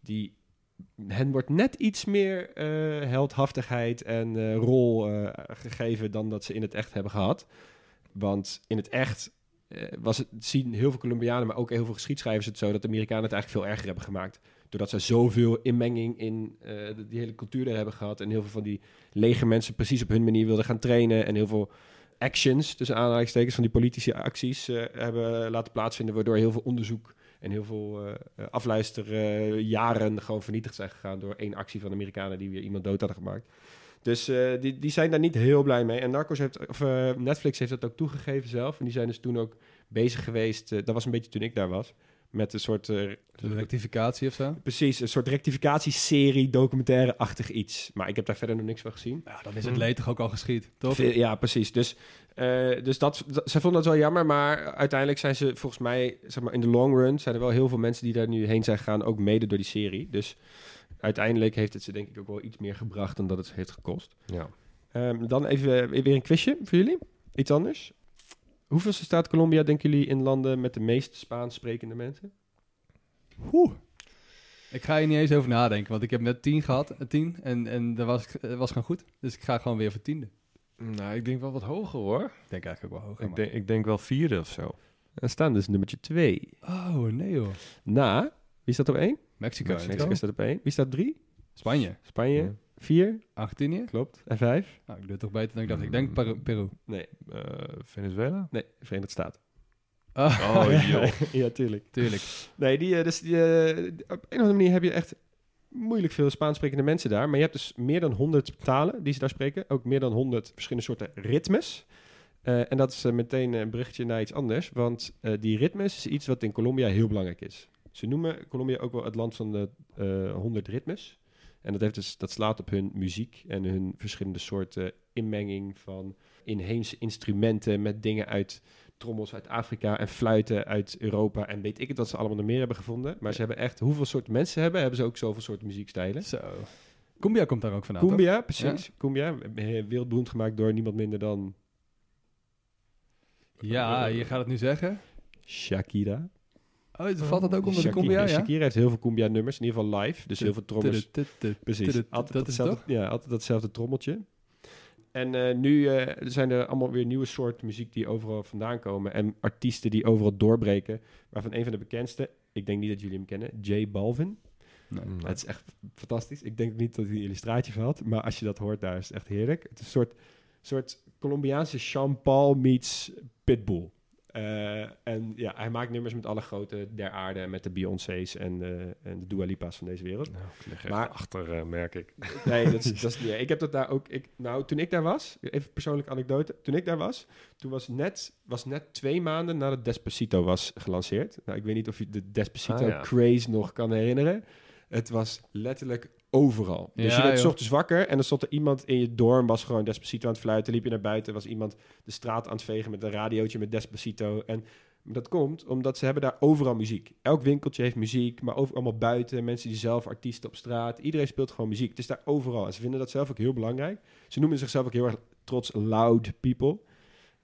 die hen wordt net iets meer eh, heldhaftigheid en eh, rol eh, gegeven dan dat ze in het echt hebben gehad. Want in het echt was het, zien heel veel Colombianen, maar ook heel veel geschiedschrijvers het zo dat de Amerikanen het eigenlijk veel erger hebben gemaakt. Doordat ze zoveel inmenging in eh, die hele cultuur er hebben gehad. En heel veel van die legermensen precies op hun manier wilden gaan trainen. En heel veel actions, tussen aanhalingstekens, van die politische acties eh, hebben laten plaatsvinden. Waardoor heel veel onderzoek en heel veel eh eh, afluisterjaren gewoon vernietigd zijn gegaan. Door één actie van de Amerikanen die weer iemand dood hadden gemaakt. Dus eh, die, die zijn daar niet heel blij mee. En Narcos heeft, of, eh, Netflix heeft dat ook toegegeven zelf. En die zijn dus toen ook bezig geweest. eh, dat was een beetje toen ik daar was. Met een soort Een rectificatie of zo. Precies, een soort rectificatieserie, documentaire-achtig iets. Maar ik heb daar verder nog niks van gezien. Ja, dan is het leed toch ook al geschied, toch? Ja, precies. Dus, eh, dus dat, dat, zij vonden dat wel jammer, maar uiteindelijk zijn ze volgens mij, zeg maar, in de long run zijn er wel heel veel mensen die daar nu heen zijn gegaan, ook mede door die serie. Dus uiteindelijk heeft het ze denk ik ook wel iets meer gebracht dan dat het heeft gekost. Ja. Ehm, dan even weer een quizje voor jullie. Iets anders. Hoeveelste staat Colombia, denken jullie, in landen met de meest Spaans sprekende mensen? Oeh. Ik ga hier niet eens over nadenken, want ik heb net 10 gehad, eh, 10 en, en dat was, dat was gewoon goed. Dus ik ga gewoon weer voor tiende. Nou, ik denk wel wat hoger hoor. Ik denk eigenlijk ook wel hoger. Ik denk, ik denk wel vierde of zo. Er staan dus nummertje 2. Oh, nee joh. Na, wie staat op één? Mexico. Mexico. Mexico staat op één. Wie staat op drie? Spanje. Spanje. Ja. Vier, Argentinië? klopt. En vijf? Nou, ik doe het toch beter dan ik dacht. Ik denk Peru. Peru. Nee, Eh, Venezuela? nee, Verenigde Staten. Ah, Oh, ja, joh. ja, tuurlijk. tuurlijk. Nee, die, eh, dus die, eh, op een of andere manier heb je echt moeilijk veel Spaans sprekende mensen daar. Maar je hebt dus meer dan 100 talen die ze daar spreken. Ook meer dan 100 verschillende soorten ritmes. Eh, en dat is meteen een berichtje naar iets anders. Want eh, die ritmes is iets wat in Colombia heel belangrijk is. Ze noemen Colombia ook wel het land van de eh 100 ritmes. En dat, heeft dus, dat slaat op hun muziek en hun verschillende soorten inmenging van inheemse instrumenten met dingen uit trommels uit Afrika en fluiten uit Europa. En weet ik het dat ze allemaal nog meer hebben gevonden. Maar ze hebben echt, hoeveel soorten mensen hebben, hebben ze ook zoveel soorten muziekstijlen. Zo. Cumbia komt daar ook vandaan, toch? Cumbia, precies. Cumbia, eh, wereldberoemd gemaakt door niemand minder dan Ja, je gaat het nu zeggen. Shakira. Oh, valt dat ook onder de Shakira, Cumbia, ja? Shakira heeft heel veel Cumbia-nummers, in ieder geval live. Dus heel veel trommels. Precies. Altijd, dat is het datzelfde, ja, altijd datzelfde trommeltje. En eh, nu eh, zijn er allemaal weer nieuwe soorten muziek die overal vandaan komen. En artiesten die overal doorbreken. Waarvan een van de bekendste, ik denk niet dat jullie hem kennen, J Balvin. Nee. Het is echt fantastisch. Ik denk niet dat hij een illustratie van had. Maar als je dat hoort, daar is het echt heerlijk. Het is een soort, soort Colombiaanse Sean Paul meets Pitbull. Eh, en ja, hij maakt nummers met alle grote der aarde. Met de Beyoncé's en, eh, en de Dua Lipa's van deze wereld. Nou, ik Maar- achter, eh, merk ik. Nee, dat is, dat is niet. Ik heb dat daar ook. Ik, nou, toen ik daar was, even persoonlijke anekdote. Toen ik daar was, toen was net, was net twee maanden nadat Despacito was gelanceerd. Nou, ik weet niet of je de Despacito Ah, ja. craze nog kan herinneren. Het was letterlijk overal. Dus Ja, je werd joh. ochtends wakker en dan stond er iemand in je dorm, was gewoon Despacito aan het fluiten. Liep je naar buiten, was iemand de straat aan het vegen met een radiootje met Despacito. En dat komt omdat ze hebben daar overal muziek. Elk winkeltje heeft muziek, maar over, allemaal buiten. Mensen die zelf artiesten op straat. Iedereen speelt gewoon muziek. Het is daar overal. En ze vinden dat zelf ook heel belangrijk. Ze noemen zichzelf ook heel erg trots loud people.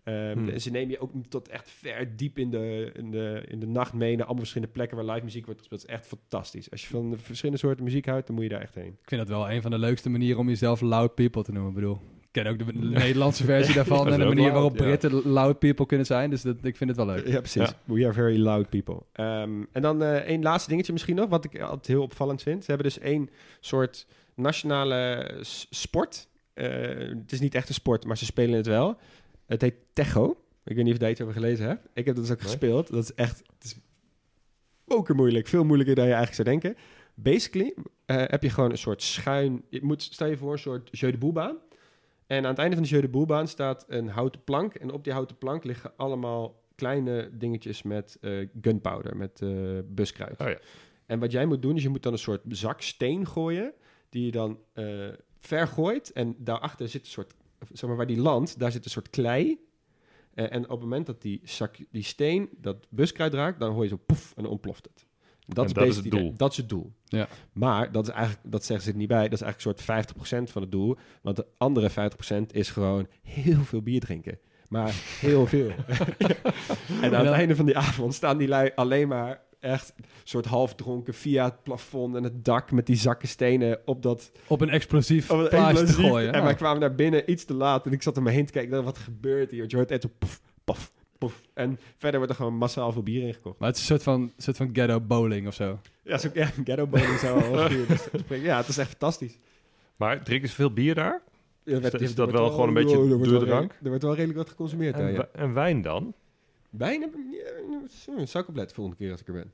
Ehm, Hmm. en Ze nemen je ook tot echt ver diep in de, in, de, in de nacht mee naar allemaal verschillende plekken waar live muziek wordt gespeeld. Het is echt fantastisch. Als je van de verschillende soorten muziek houdt, dan moet je daar echt heen. Ik vind dat wel een van de leukste manieren om jezelf loud people te noemen. Ik bedoel, ik ken ook de Nederlandse versie daarvan dat en de manier loud, waarop ja. Britten loud people kunnen zijn. Dus dat, ik vind het wel leuk. Ja, precies. We are very loud people. Ehm, en dan eh één laatste dingetje misschien nog, wat ik altijd heel opvallend vind. Ze hebben dus één soort nationale sport. Eh, het is niet echt een sport, maar ze spelen het wel. Het heet Techo. Ik weet niet of je daar iets over gelezen hebt. Ik heb dat dus ook Nee. gespeeld. Dat is echt... Het is poker moeilijk. Veel moeilijker dan je eigenlijk zou denken. Basically eh, heb je gewoon een soort schuin... Je moet, stel je voor, een soort jeu de. En aan het einde van de jeu de staat een houten plank. En op die houten plank liggen allemaal kleine dingetjes met eh, gunpowder, met eh, buskruid. Oh ja. En wat jij moet doen, is je moet dan een soort zak steen gooien, die je dan eh ver gooit. En daarachter zit een soort, zeg maar waar die landt, daar zit een soort klei. Eh, en op het moment dat die, zak, die steen dat buskruid raakt, dan hoor je zo poef en dan ontploft het. Dat, is, dat is basically het doel. dat is het doel. Ja. Maar dat, is eigenlijk, dat zeggen ze er niet bij. Dat is eigenlijk een soort 50% van het doel. Want de andere 50% is gewoon heel veel bier drinken. Maar heel veel. en aan het einde van die avond staan die lui alleen maar echt soort half dronken via het plafond en het dak met die zakken stenen op dat Op een explosief op plaatje te gooien. En Oh. wij kwamen naar binnen iets te laat en ik zat om me heen te kijken. Wat gebeurt hier? Je hoort echt pof, poef. En verder wordt er gewoon massaal veel bier ingekocht. Maar het is een soort van, soort van ghetto bowling of zo. Ja, zo, ja ghetto bowling zou wel zijn. Ja, het is echt fantastisch. Maar drinken ze veel bier daar? Ja, Is dat- is er dat wordt wel gewoon een beetje wel drank? redelijk- Er wordt wel redelijk wat geconsumeerd daar, ja. en wijn dan? Ik... Ja, ja, zou ik opletten volgende keer als ik er ben.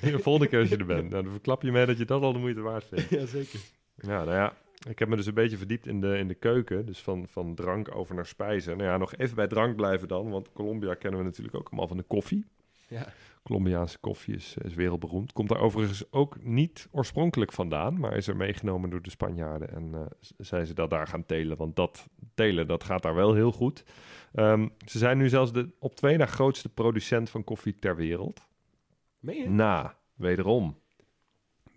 De volgende keer als je er bent. Nou, dan verklap je mij dat je dat al de moeite waard vindt. ja, zeker. Ja, nou ja. Ik heb me dus een beetje verdiept in de, in de keuken. Dus van, van drank over naar spijzen. Nou ja, nog even bij drank blijven dan. Want Colombia kennen we natuurlijk ook allemaal van de koffie. Ja. Colombiaanse koffie is, is wereldberoemd. Komt daar overigens ook niet oorspronkelijk vandaan. Maar is er meegenomen door de Spanjaarden. En eh, zijn ze dat daar gaan telen. Want dat telen, dat gaat daar wel heel goed. Ehm, ze zijn nu zelfs de op twee na grootste producent van koffie ter wereld. Meen je? Na, wederom.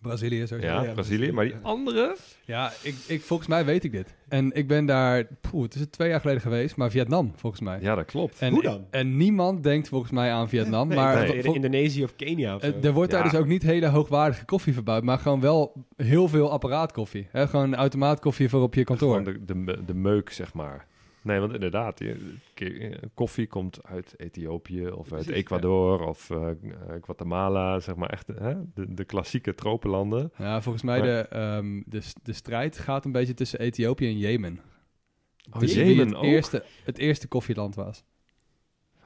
Brazilië sowieso. Ja, ja, Brazilië. Maar die andere... Ja, ik, ik, volgens mij weet ik dit. En ik ben daar, poeh, het is twee jaar geleden geweest, maar Vietnam volgens mij. Ja, dat klopt. En, Hoe dan? En niemand denkt volgens mij aan Vietnam. Nee, maar nee. Indonesië of Kenia of zo. eh, er wordt daar dus ook niet hele hoogwaardige koffie verbouwd, maar gewoon wel heel veel apparaatkoffie. Hè? Gewoon automaatkoffie voor op je kantoor. Gewoon de, de, de meuk, zeg maar. Nee, want inderdaad, ke- koffie komt uit Ethiopië of uit Precies, Ecuador of eh, eh, Guatemala, zeg maar echt hè, de, de klassieke tropenlanden. Ja, volgens mij Maar- de, ehm, de, de strijd gaat een beetje tussen Ethiopië en Jemen. Oh, wie Jemen het ook? eerste, het eerste koffieland was.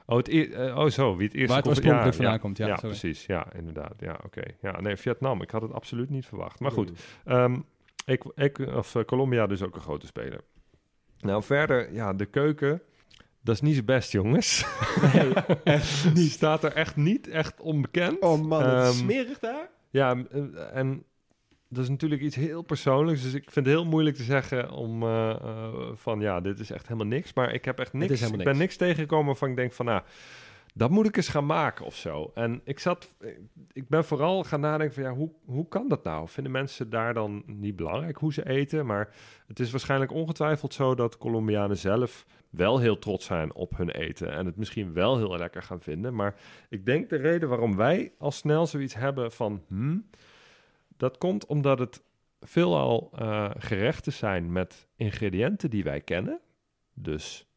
Oh, het eh, oh, zo, wie het eerste Waar het koffie- oorspronkelijk ja, vandaan ja, komt, ja, Ja, sorry. precies. Ja, inderdaad. Ja, oké. Ja, nee, Vietnam. Ik had het absoluut niet verwacht. Maar goed, Ehm ik, ik, of eh, Colombia dus ook een grote speler. Nou, verder, ja, de keuken, dat is niet zo best, jongens. Nee, echt Die staat er echt niet echt onbekend. Oh man, het is Ehm, smerig daar. Ja, eh, en dat is natuurlijk iets heel persoonlijks. Dus ik vind het heel moeilijk te zeggen om eh, eh, van ja, dit is echt helemaal niks. Maar ik heb echt niks. Ik ben niks. tegengekomen waarvan ik denk van nou, dat moet ik eens gaan maken of zo. En ik zat, ik ben vooral gaan nadenken van ja, hoe, hoe kan dat nou? Vinden mensen daar dan niet belangrijk hoe ze eten? Maar het is waarschijnlijk ongetwijfeld zo dat Colombianen zelf wel heel trots zijn op hun eten en het misschien wel heel lekker gaan vinden. Maar ik denk de reden waarom wij al snel zoiets hebben van hmm, dat komt omdat het veelal eh gerechten zijn met ingrediënten die wij kennen. Dus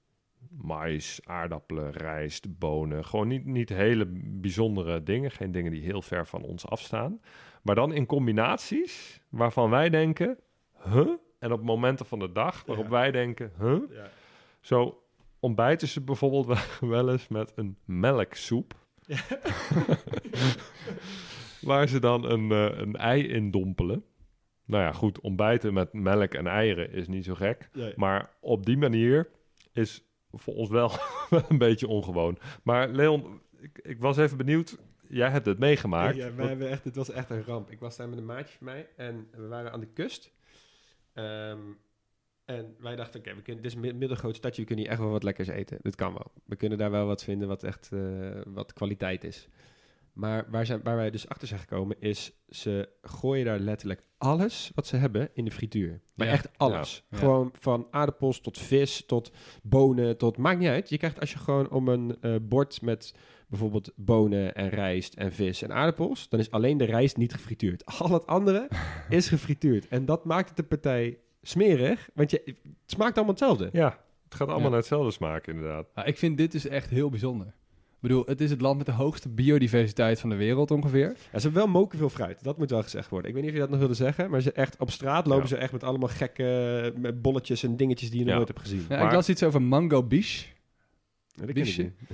mais, aardappelen, rijst, bonen. Gewoon niet, niet hele bijzondere dingen. Geen dingen die heel ver van ons afstaan. Maar dan in combinaties waarvan wij denken, huh? En op momenten van de dag waarop Ja. wij denken, huh? Ja. Zo ontbijten ze bijvoorbeeld wel- wel eens met een melksoep. Waar ze dan een, eh, een ei in dompelen. Nou ja, goed, ontbijten met melk en eieren is niet zo gek. Maar op die manier is voor ons wel een beetje ongewoon. Maar Leon, ik, ik was even benieuwd. Jij hebt het meegemaakt. Ja, wij hebben echt, het was echt een ramp. Ik was daar met een maatje van mij en we waren aan de kust. Ehm, en wij dachten, oké, we kunnen dit is een mid- middelgroot stadje, we kunnen hier echt wel wat lekkers eten. Dit kan wel. We kunnen daar wel wat vinden wat echt eh, wat kwaliteit is. Maar waar, zijn, waar wij dus achter zijn gekomen is, ze gooien daar letterlijk alles wat ze hebben in de frituur. Maar Ja. echt alles. Ja. Gewoon van aardappels tot vis, tot bonen, tot... Maakt niet uit. Je krijgt als je gewoon om een eh, bord met bijvoorbeeld bonen en rijst en vis en aardappels, dan is alleen de rijst niet gefrituurd. Al het andere is gefrituurd. En dat maakt het de partij smerig, want je, het smaakt allemaal hetzelfde. Ja, het gaat allemaal Ja. naar hetzelfde smaken inderdaad. Ja, ik vind dit dus echt heel bijzonder. Bedoel, het is het land met de hoogste biodiversiteit van de wereld ongeveer. Ja, ze hebben wel moken veel fruit. Dat moet wel gezegd worden. Ik weet niet of je dat nog wilde zeggen, maar ze echt op straat lopen Ja. ze echt met allemaal gekke eh, met bolletjes en dingetjes die je nog nooit hebt gezien. Ja, Maar- Ik las iets over mango biche.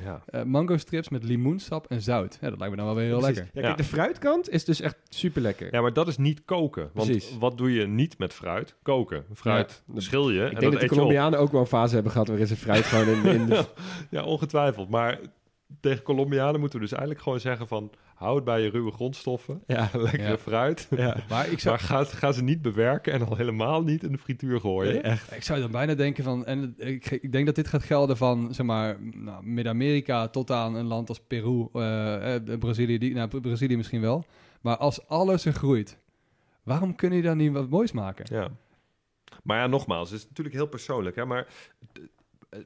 Ja. Eh, mango strips met limoensap en zout. Ja, dat lijkt me dan wel weer heel Precies. lekker. Ja, kijk, Ja. de fruitkant is dus echt super lekker. ja, maar dat is niet koken. Want Precies. wat doe je niet met fruit? Koken. Fruit schil je en ik denk dat de. Colombianen ook wel een fase hebben gehad waarin ze fruit gewoon in, in de... Ja, ongetwijfeld. Maar tegen Colombianen moeten we dus eigenlijk gewoon zeggen van... houd bij je ruwe grondstoffen, Ja, lekkere Ja. fruit. ja. Maar ik zou, Maar ga, ga ze niet bewerken en al helemaal niet in de frituur gooien. Nee, echt. ik zou dan bijna denken van... En ik, ik denk dat dit gaat gelden van, zeg maar, nou, Midden-Amerika tot aan een land als Peru, eh, eh, Brazilië, die, nou, Brazilië misschien wel. Maar als alles er groeit, waarom kunnen je dan niet wat moois maken? Ja. Maar ja, nogmaals, het is natuurlijk heel persoonlijk. Hè? Maar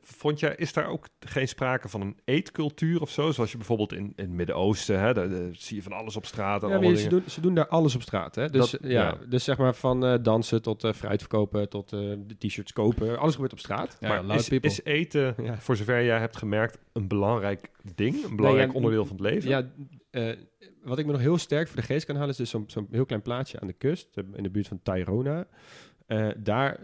vond jij, is daar ook geen sprake van een eetcultuur of zo? Zoals je bijvoorbeeld in, in het Midden-Oosten, hè, daar, daar zie je van alles op straat en Ja, ze, doen, ze doen daar alles op straat. Hè? Dus, Dat- ja, ja. dus zeg maar van eh, dansen tot eh, fruit verkopen, tot eh, de t-shirts kopen. Alles gebeurt op straat. Ja, maar is, people. is eten, Ja. voor zover jij hebt gemerkt, een belangrijk ding? Een belangrijk ja, onderdeel van het leven? Ja, eh, wat ik me nog heel sterk voor de geest kan halen, is dus zo'n zo'n heel klein plaatsje aan de kust, eh, in de buurt van Tairona. Eh, daar,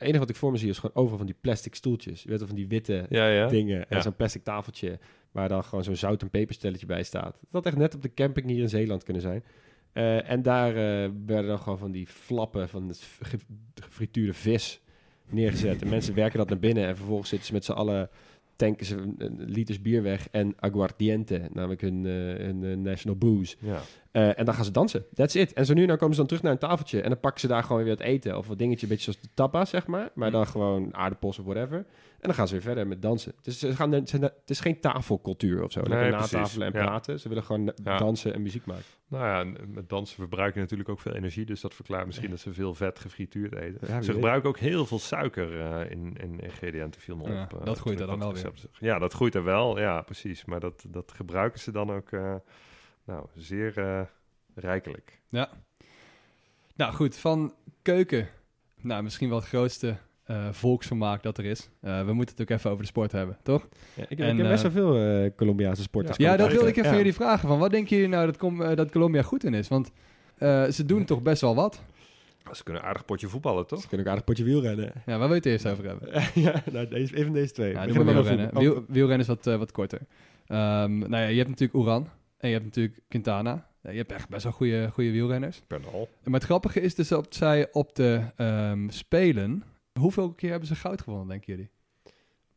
het enige wat ik voor me zie is gewoon overal van die plastic stoeltjes. Je weet wel, van die witte ja. ja. dingen. En Ja. zo'n plastic tafeltje waar dan gewoon zo'n zout- en peperstelletje bij staat. Dat had echt net op de camping hier in Zeeland kunnen zijn. Eh, en daar eh, werden dan gewoon van die flappen van het ge- gefrituurde vis neergezet. En mensen werken dat naar binnen en vervolgens zitten ze met z'n allen tanken ze liters bier weg en aguardiente, namelijk hun, hun eh, national booze. Ja. Eh, en dan gaan ze dansen. That's it. En zo nu en dan komen ze dan terug naar een tafeltje en dan pakken ze daar gewoon weer wat eten of wat dingetje, een beetje zoals de tapas, zeg maar. Maar dan gewoon aardappels of whatever. En dan gaan ze weer verder met dansen. Dus ze gaan, het is geen tafelcultuur of zo. Nee, Lekker natafelen en Ja. praten. Ze willen gewoon Ja. dansen en muziek maken. Nou ja, met dansen verbruiken je natuurlijk ook veel energie. Dus dat verklaart misschien dat ze veel vet gefrituurd eten. Ze gebruiken ook heel veel suiker eh, in, in ingrediënten, viel me op. eh, dat groeit er dan wel zag. Ja, dat groeit er wel. Ja, precies. Maar dat, dat gebruiken ze dan ook nou, zeer eh, rijkelijk. Nou goed, van keuken. Nou, misschien wel het grootste eh, volksvermaak dat er is. Eh, we moeten het ook even over de sport hebben, toch? Ja, ik, En, ik heb best wel veel eh, Colombiaanse sporters. Ja, dat wilde ik even Ja. jullie vragen. Van, wat denken jullie nou dat, Com- dat Colombia goed in is? Want eh, ze doen toch best wel wat. Ze kunnen een aardig potje voetballen, toch? Ze kunnen ook aardig potje wielrennen. Ja, waar wil je het eerst over hebben? ja, nou, deze, even deze twee. Ja, wielrennen. Wiel, wielrennen is wat, wat korter. Ehm, nou ja, je hebt natuurlijk Oeran en je hebt natuurlijk Quintana. Ja, je hebt echt best wel goede, goede wielrenners. Bernal. Maar het grappige is dus dat zij op de ehm, Spelen... Hoeveel keer hebben ze goud gewonnen, denken jullie?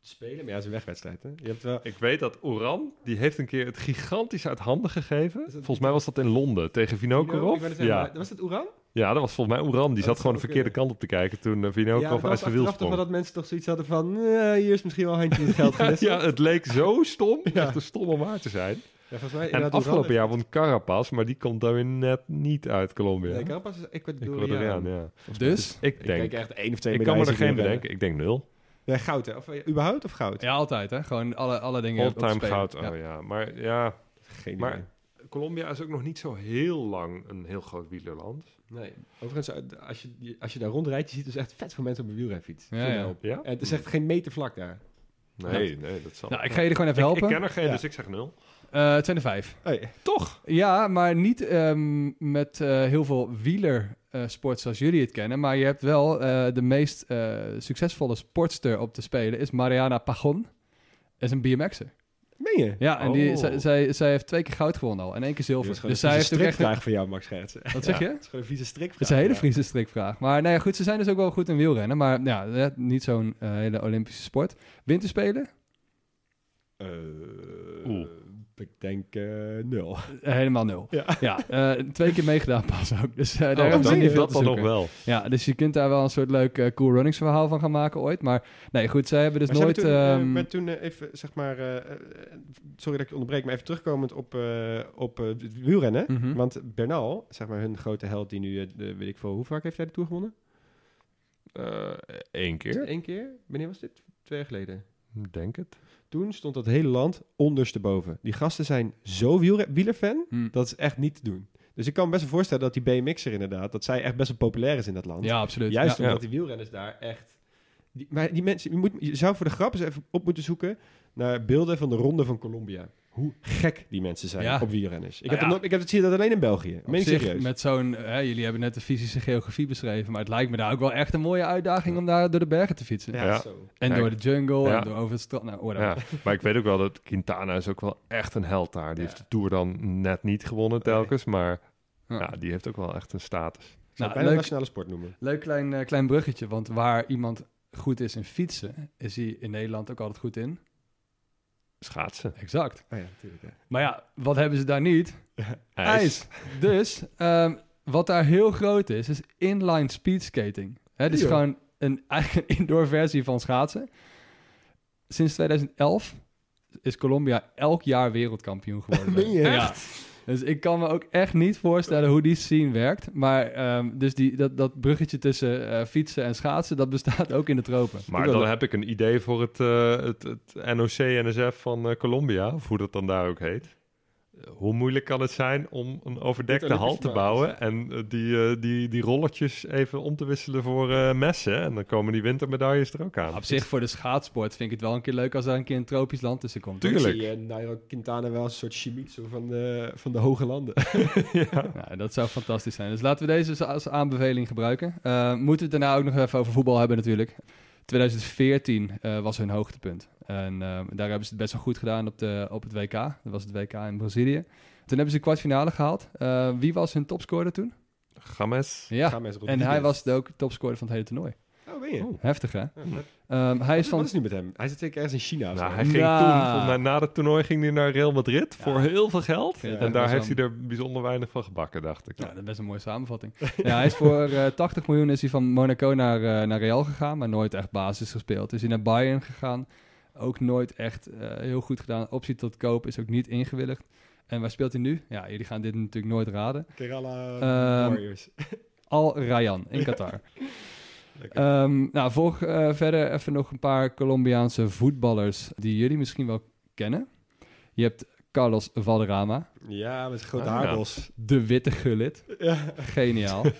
Spelen, maar ja, het is een wegwedstrijd. Hè? Je hebt wel... Ik weet dat Oran, die heeft een keer het gigantisch uit handen gegeven. Volgens mij was dat in Londen tegen Vinokorov. Ja. Was het Oeran? ja, dat was volgens mij Oran. Die Dat zat gewoon de verkeerde kunnen. kant op te kijken toen uh, Vinokorov dat uit zijn wiel achteraf toch wel sprong. dat mensen toch zoiets hadden van... eh, hier is misschien wel een handje in het geld Ja, ja, het leek zo stom. Ja. Echt een stom om waar te zijn. Ja, volgens mij, En afgelopen jaar won Carapaz, maar die komt dan weer net niet uit Colombia. Nee, Carapaz is Ecuadoriaan, ja. Dus? Ik Ik denk, denk echt één of twee ik kan me er geen bedenken. Ik denk nul. Ja, goud hè? Of eh, überhaupt of goud? Ja, altijd hè. Gewoon alle, alle dingen All-time Spelen. goud. Oh ja, maar ja, Geen Maar- idee. Colombia is ook nog niet zo heel lang een heel groot wielerland. Nee. Overigens, eh, als je, als je daar rondrijdt, je ziet dus echt vet veel mensen op een wielrenfiets. Ja, ja. En het is echt geen meter vlak daar. Nee, nee, dat zal. Nou, ik ga jullie gewoon even ik, ik helpen. ken er geen, Ja. dus ik zeg nul. Eh, het zijn er vijf. Hey. Toch? Ja, maar niet ehm, met eh, heel veel wielersport zoals jullie het kennen. Maar je hebt wel eh, de meest eh, succesvolle sportster op te spelen is Mariana Pajon. Dat is een BMX'er. Meen je? Ja, en die, Oh. zij, zij, zij heeft twee keer goud gewonnen al en één keer zilver. Dus een zij vieze heeft ook echt... strikvraag voor jou, Max Schertsen. Het Wat zeg je? is gewoon een vieze strikvraag. Het is een hele. Friese strikvraag. Maar nou ja, goed, ze zijn dus ook wel goed in wielrennen. Maar ja, eh, niet zo'n eh, hele Olympische sport. Winterspelen? Eh, Oeh. Ik denk eh, nul. Eh, helemaal nul. Ja. Ja, eh, twee keer meegedaan pas ook. Dus eh, daar Oh, hebben ze dat, niet veel dat te dan nog wel. Ja, dus je kunt daar wel een soort leuk eh, cool runnings verhaal van gaan maken ooit. Maar nee, goed, zij hebben dus Maar nooit... hebben toen, eh, ehm, maar toen even, zeg maar... sorry dat ik je onderbreek, maar even terugkomend op, eh, op eh, het wielrennen. mhm. Want Bernal, zeg maar hun grote held die nu, de, weet ik veel, hoe vaak heeft hij de Tour gewonnen? Eén keer, Eén keer? Wanneer was dit? Twee jaar geleden. denk het. Toen stond dat hele land ondersteboven. Die gasten zijn zo wielerfan, Hm. dat is echt niet te doen. Dus ik kan me best wel voorstellen dat die BMX'er inderdaad, dat zij echt best wel populair is in dat land. Ja, absoluut. Juist ja. omdat die wielrenners daar echt... Die, maar die mensen, je, moet, je zou voor de grap eens even op moeten zoeken naar beelden van de Ronde van Colombia. Hoe gek die mensen zijn Ja. op wielrenners. Ik, Nou heb, ja. nog- ik heb het zie je dat alleen in België. Op Meen zich, serieus. met zo'n... hè, jullie hebben net de fysische geografie beschreven, maar het lijkt me daar ook wel echt een mooie uitdaging om daar door de bergen te fietsen. ja, Ja. zo. En door de jungle Ja. en door over het strand. Nou. Ja, maar ik weet ook wel dat Quintana is ook wel echt een held daar. Die Ja. heeft de Tour dan net niet gewonnen telkens, maar Ja. ja, die heeft ook wel echt een status. Ik zou Nou, bijna leuk- nationale sport noemen. Leuk klein, eh, klein bruggetje, want waar iemand goed is in fietsen, is hij in Nederland ook altijd goed in. Schaatsen. Exact. Oh ja, natuurlijk. Ja. Maar ja, wat hebben ze daar niet? IJs. IJs. Dus ehm, wat daar heel groot is, is inline speedskating. Hè, dus Ja. gewoon een, eigenlijk een indoor versie van schaatsen. Sinds 2011 is Colombia elk jaar wereldkampioen geworden. Je? Ja. Dus ik kan me ook echt niet voorstellen hoe die scene werkt. Maar ehm, dus die, dat, dat bruggetje tussen eh, fietsen en schaatsen, dat bestaat ook in de tropen. Maar dan heb ik een idee voor het, eh, het, het NOC-NSF van eh, Colombia, of hoe dat dan daar ook heet. Eh, Hoe moeilijk kan het zijn om een overdekte hal te bouwen en eh, die, eh, die, die rolletjes even om te wisselen voor eh, messen? En dan komen die wintermedailles er ook aan. Op zich voor de schaatsport vind ik het wel een keer leuk als daar een keer een tropisch land tussen komt. Tuurlijk. Ik zie uh, Nairo Quintana wel een soort Shimizu van de, van de hoge landen. ja. Nou, dat zou fantastisch zijn. Dus laten we deze als- aanbeveling gebruiken. Eh, moeten we het daarna ook nog even over voetbal hebben natuurlijk. 2014 eh, was hun hoogtepunt. En eh, daar hebben ze het best wel goed gedaan op, de, op het WK. Dat was het WK in Brazilië. Toen hebben ze de kwartfinale gehaald. Eh, wie was hun topscorer toen? Games. Ja, James en hij was de ook topscorer van het hele toernooi. Ben je? Heftig hè? Ja, Ehm, hij Wat is van... wat is nu met hem? Hij zit zeker ergens in China. Nou, hij ging Nou. toen, na, na het toernooi ging hij naar Real Madrid voor heel veel geld. Ja, en daar heeft hij er bijzonder weinig van gebakken, dacht ik. Ja, dat is best een mooie samenvatting. ja, hij is voor eh 80 miljoen is hij van Monaco naar, eh, naar Real gegaan, maar nooit echt basis gespeeld. Is hij naar Bayern gegaan, ook nooit echt eh, heel goed gedaan. Optie tot koop is ook niet ingewilligd. En waar speelt hij nu? Ja, jullie gaan dit natuurlijk nooit raden. Kerala Ehm, Warriors. Al Rayan in Qatar. Ehm, nou, volg eh, verder even nog een paar Colombiaanse voetballers die jullie misschien wel kennen. Je hebt Carlos Valderrama. Ja, met grote Ah, ja. haarbos. De witte gullit. Ja. Geniaal.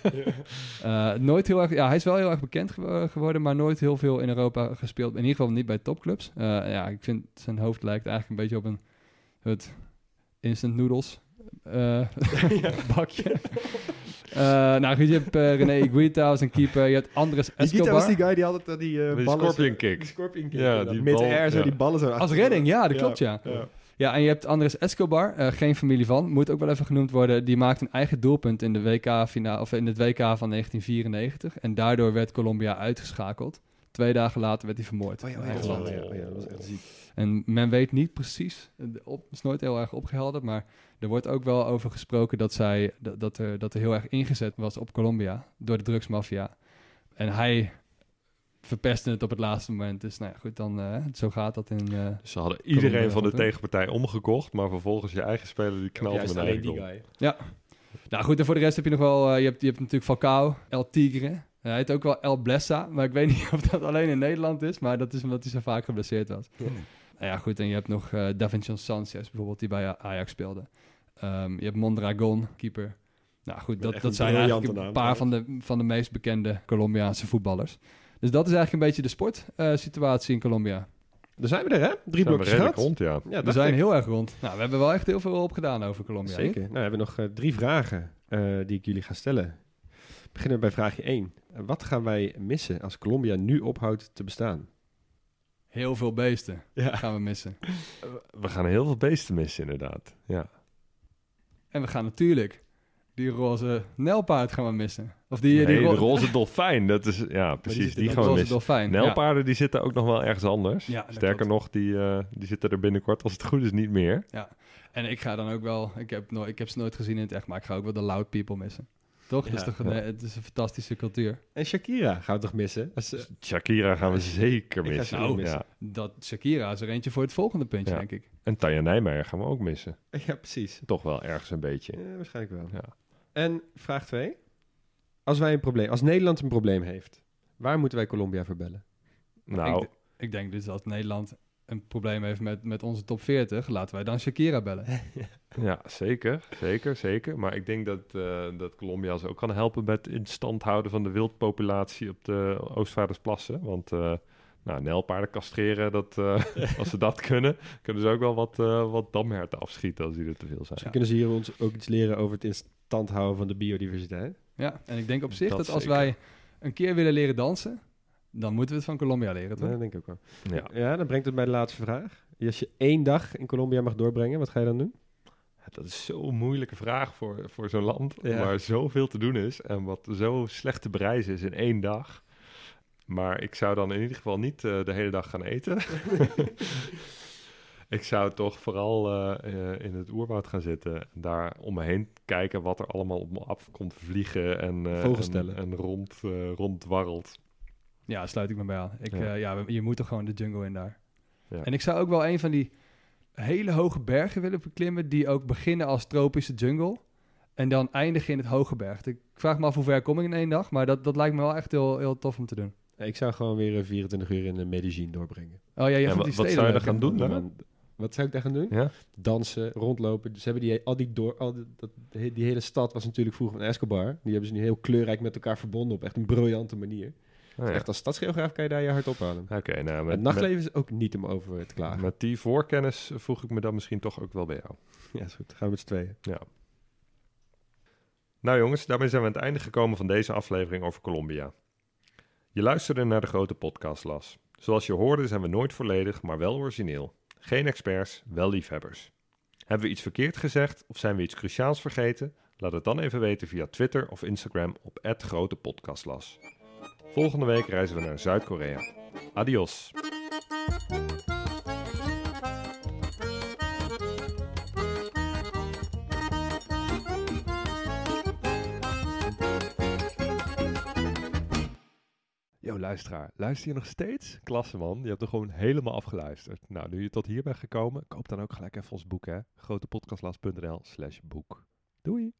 Eh, nooit heel erg, ja, hij is wel heel erg bekend gewo- geworden, maar nooit heel veel in Europa gespeeld. In ieder geval niet bij topclubs. Eh, ja, ik vind zijn hoofd lijkt eigenlijk een beetje op een het instant noodles eh, bakje. Eh, nou goed, je hebt eh, René Iguita als een keeper. Je hebt Andres Die Gita was Escobar. die guy die altijd eh, die Die ballen... scorpion kick. Die scorpion kick. Ja, die bal, air zo ja. die ballen zo Als redding, ja, dat klopt, ja. ja. Ja, en je hebt Andres Escobar, eh, geen familie van, moet ook wel even genoemd worden. Die maakte een eigen doelpunt in de WK finale of in het WK van 1994 en daardoor werd Colombia uitgeschakeld. Twee dagen later werd hij vermoord. Oh ja, oh ja, eigen oh land. ja, oh ja, dat was echt ziek. En men weet niet precies, het is nooit heel erg opgehelderd, maar er wordt ook wel over gesproken dat, zij, dat, dat, er, dat er heel erg ingezet was op Colombia door de drugsmafia. En hij verpestte het op het laatste moment. Dus nou ja, goed, dan, eh, zo gaat dat in... eh, Ze hadden iedereen Colombia van de tegenpartij omgekocht, maar vervolgens je eigen speler die knalt met alleen die guy. Nou goed, en voor de rest heb je nog wel... eh, je, hebt, je hebt natuurlijk Falcao, El Tigre. Hij heet ook wel El Blessa, maar ik weet niet of dat alleen in Nederland is. Maar dat is omdat hij zo vaak geblesseerd was. Ja. Nou ja, goed, en je hebt nog eh Davinson Sanchez bijvoorbeeld, die bij Ajax speelde. Ehm, je hebt Mondragon, keeper. Nou goed, dat, dat zijn eigenlijk een naam, paar van de, van de meest bekende Colombiaanse voetballers. Dus dat is eigenlijk een beetje de sportsituatie in Colombia. Daar zijn we er, hè? Drie Zijn we blokjes gehad. rond, ja. Ja, We zijn ik. heel erg rond. Nou, we hebben wel echt heel veel opgedaan over Colombia. Zeker. Nou, we hebben nog eh, drie vragen eh, die ik jullie ga stellen. Beginnen we bij vraagje 1. Wat gaan wij missen als Colombia nu ophoudt te bestaan? Heel veel beesten Ja. gaan we missen. We gaan heel veel beesten missen, inderdaad. Ja. En we gaan natuurlijk die roze nelpaard gaan we missen. Of die, Nee, die de roze dolfijn, dat is, ja, precies, die gaan we roze missen. dolfijn. Ja. Nijlpaarden, die zitten ook nog wel ergens anders. Ja, Sterker klopt. nog, die, eh, die zitten er binnenkort, als het goed is, niet meer. En ik ga dan ook wel, ik heb, no ik heb ze nooit gezien in het echt, maar ik ga ook wel de loud people missen. Toch? dat is Ja. toch een, Ja. het is een fantastische cultuur. En Shakira gaan we toch missen? Dat is, eh, Shakira gaan we zeker Ik ga missen. ze ook Nou, missen. ja. Dat Shakira is er eentje voor het volgende puntje, Ja. denk ik. En Tanja Nijmeijer gaan we ook missen. ja, precies. Toch wel ergens een beetje. Ja, waarschijnlijk wel. Ja. En vraag 2. Als wij een probleem, als Nederland een probleem heeft, waar moeten wij Colombia voor bellen? Nou, Ik, ik denk dus als Nederland een probleem heeft met, met onze top 40, laten wij dan Shakira bellen. Ja, zeker, zeker, zeker. Maar ik denk dat, eh dat Colombia ze ook kan helpen met in stand houden van de wildpopulatie op de Oostvaardersplassen. Want eh nou, nijlpaarden castreren, dat, eh, als ze dat kunnen, kunnen ze ook wel wat, eh wat damherten afschieten als die er te veel zijn. Misschien kunnen ze hier ons ook iets leren over het in stand houden van de biodiversiteit. Ja, en ik denk op zich dat, Dat als zeker. wij een keer willen leren dansen, dan moeten we het van Colombia leren, toch? Ja, dat denk ik ook wel. Ja. Ja, dan brengt het bij de laatste vraag. Als je één dag in Colombia mag doorbrengen, wat ga je dan doen? Dat is zo'n moeilijke vraag voor, voor zo'n land Ja. waar zoveel te doen is en wat zo slecht te bereizen is in één dag. Maar ik zou dan in ieder geval niet eh, de hele dag gaan eten. ik zou toch vooral eh, eh, in het oerwoud gaan zitten en daar om me heen kijken wat er allemaal op me af komt vliegen en, eh, en, en rond, rondwarrelt. Ja, sluit ik me bij aan. Ik, Ja. ja. ja, je moet er gewoon de jungle in daar. Ja. En ik zou ook wel een van die hele hoge bergen willen beklimmen, die ook beginnen als tropische jungle en dan eindigen in het hoge berg. Ik vraag me af hoe ver kom ik in één dag, maar dat, dat lijkt me wel echt heel, heel tof om te doen. Ik zou gewoon weer eh, 24 uur in eh, Medellin doorbrengen. Oh ja, je die wat steden zou je dan hè? gaan doen? Daar? man. Wat zou ik daar gaan doen? Ja? Dansen, rondlopen. Ze hebben die, al die, door, al die, dat, die hele stad was natuurlijk vroeger van Escobar. Die hebben ze nu heel kleurrijk met elkaar verbonden op echt een briljante manier. Oh, ja. Echt als stadsgeograaf kan je daar je hart ophalen. Oké, nou, met, het nachtleven is ook niet om over te klagen. met, met die voorkennis voeg ik me dan misschien toch ook wel bij jou. Ja, is goed. Gaan we met z'n tweeën. Ja. Nou jongens, daarmee zijn we aan het einde gekomen van deze aflevering over Colombia. Je luisterde naar de grote podcastlas. Zoals je hoorde zijn we nooit volledig, maar wel origineel. Geen experts, wel liefhebbers. Hebben we iets verkeerd gezegd of zijn we iets cruciaals vergeten? Laat het dan even weten via Twitter of Instagram op @grotepodcastlas. Volgende week reizen we naar Zuid-Korea. Adios. Yo, luisteraar, luister je nog steeds? Klasse man, je hebt er gewoon helemaal afgeluisterd. Nou, nu je tot hier bent gekomen, koop dan ook gelijk even ons boek hè. grotepodcastlas.nl slash boek. Doei!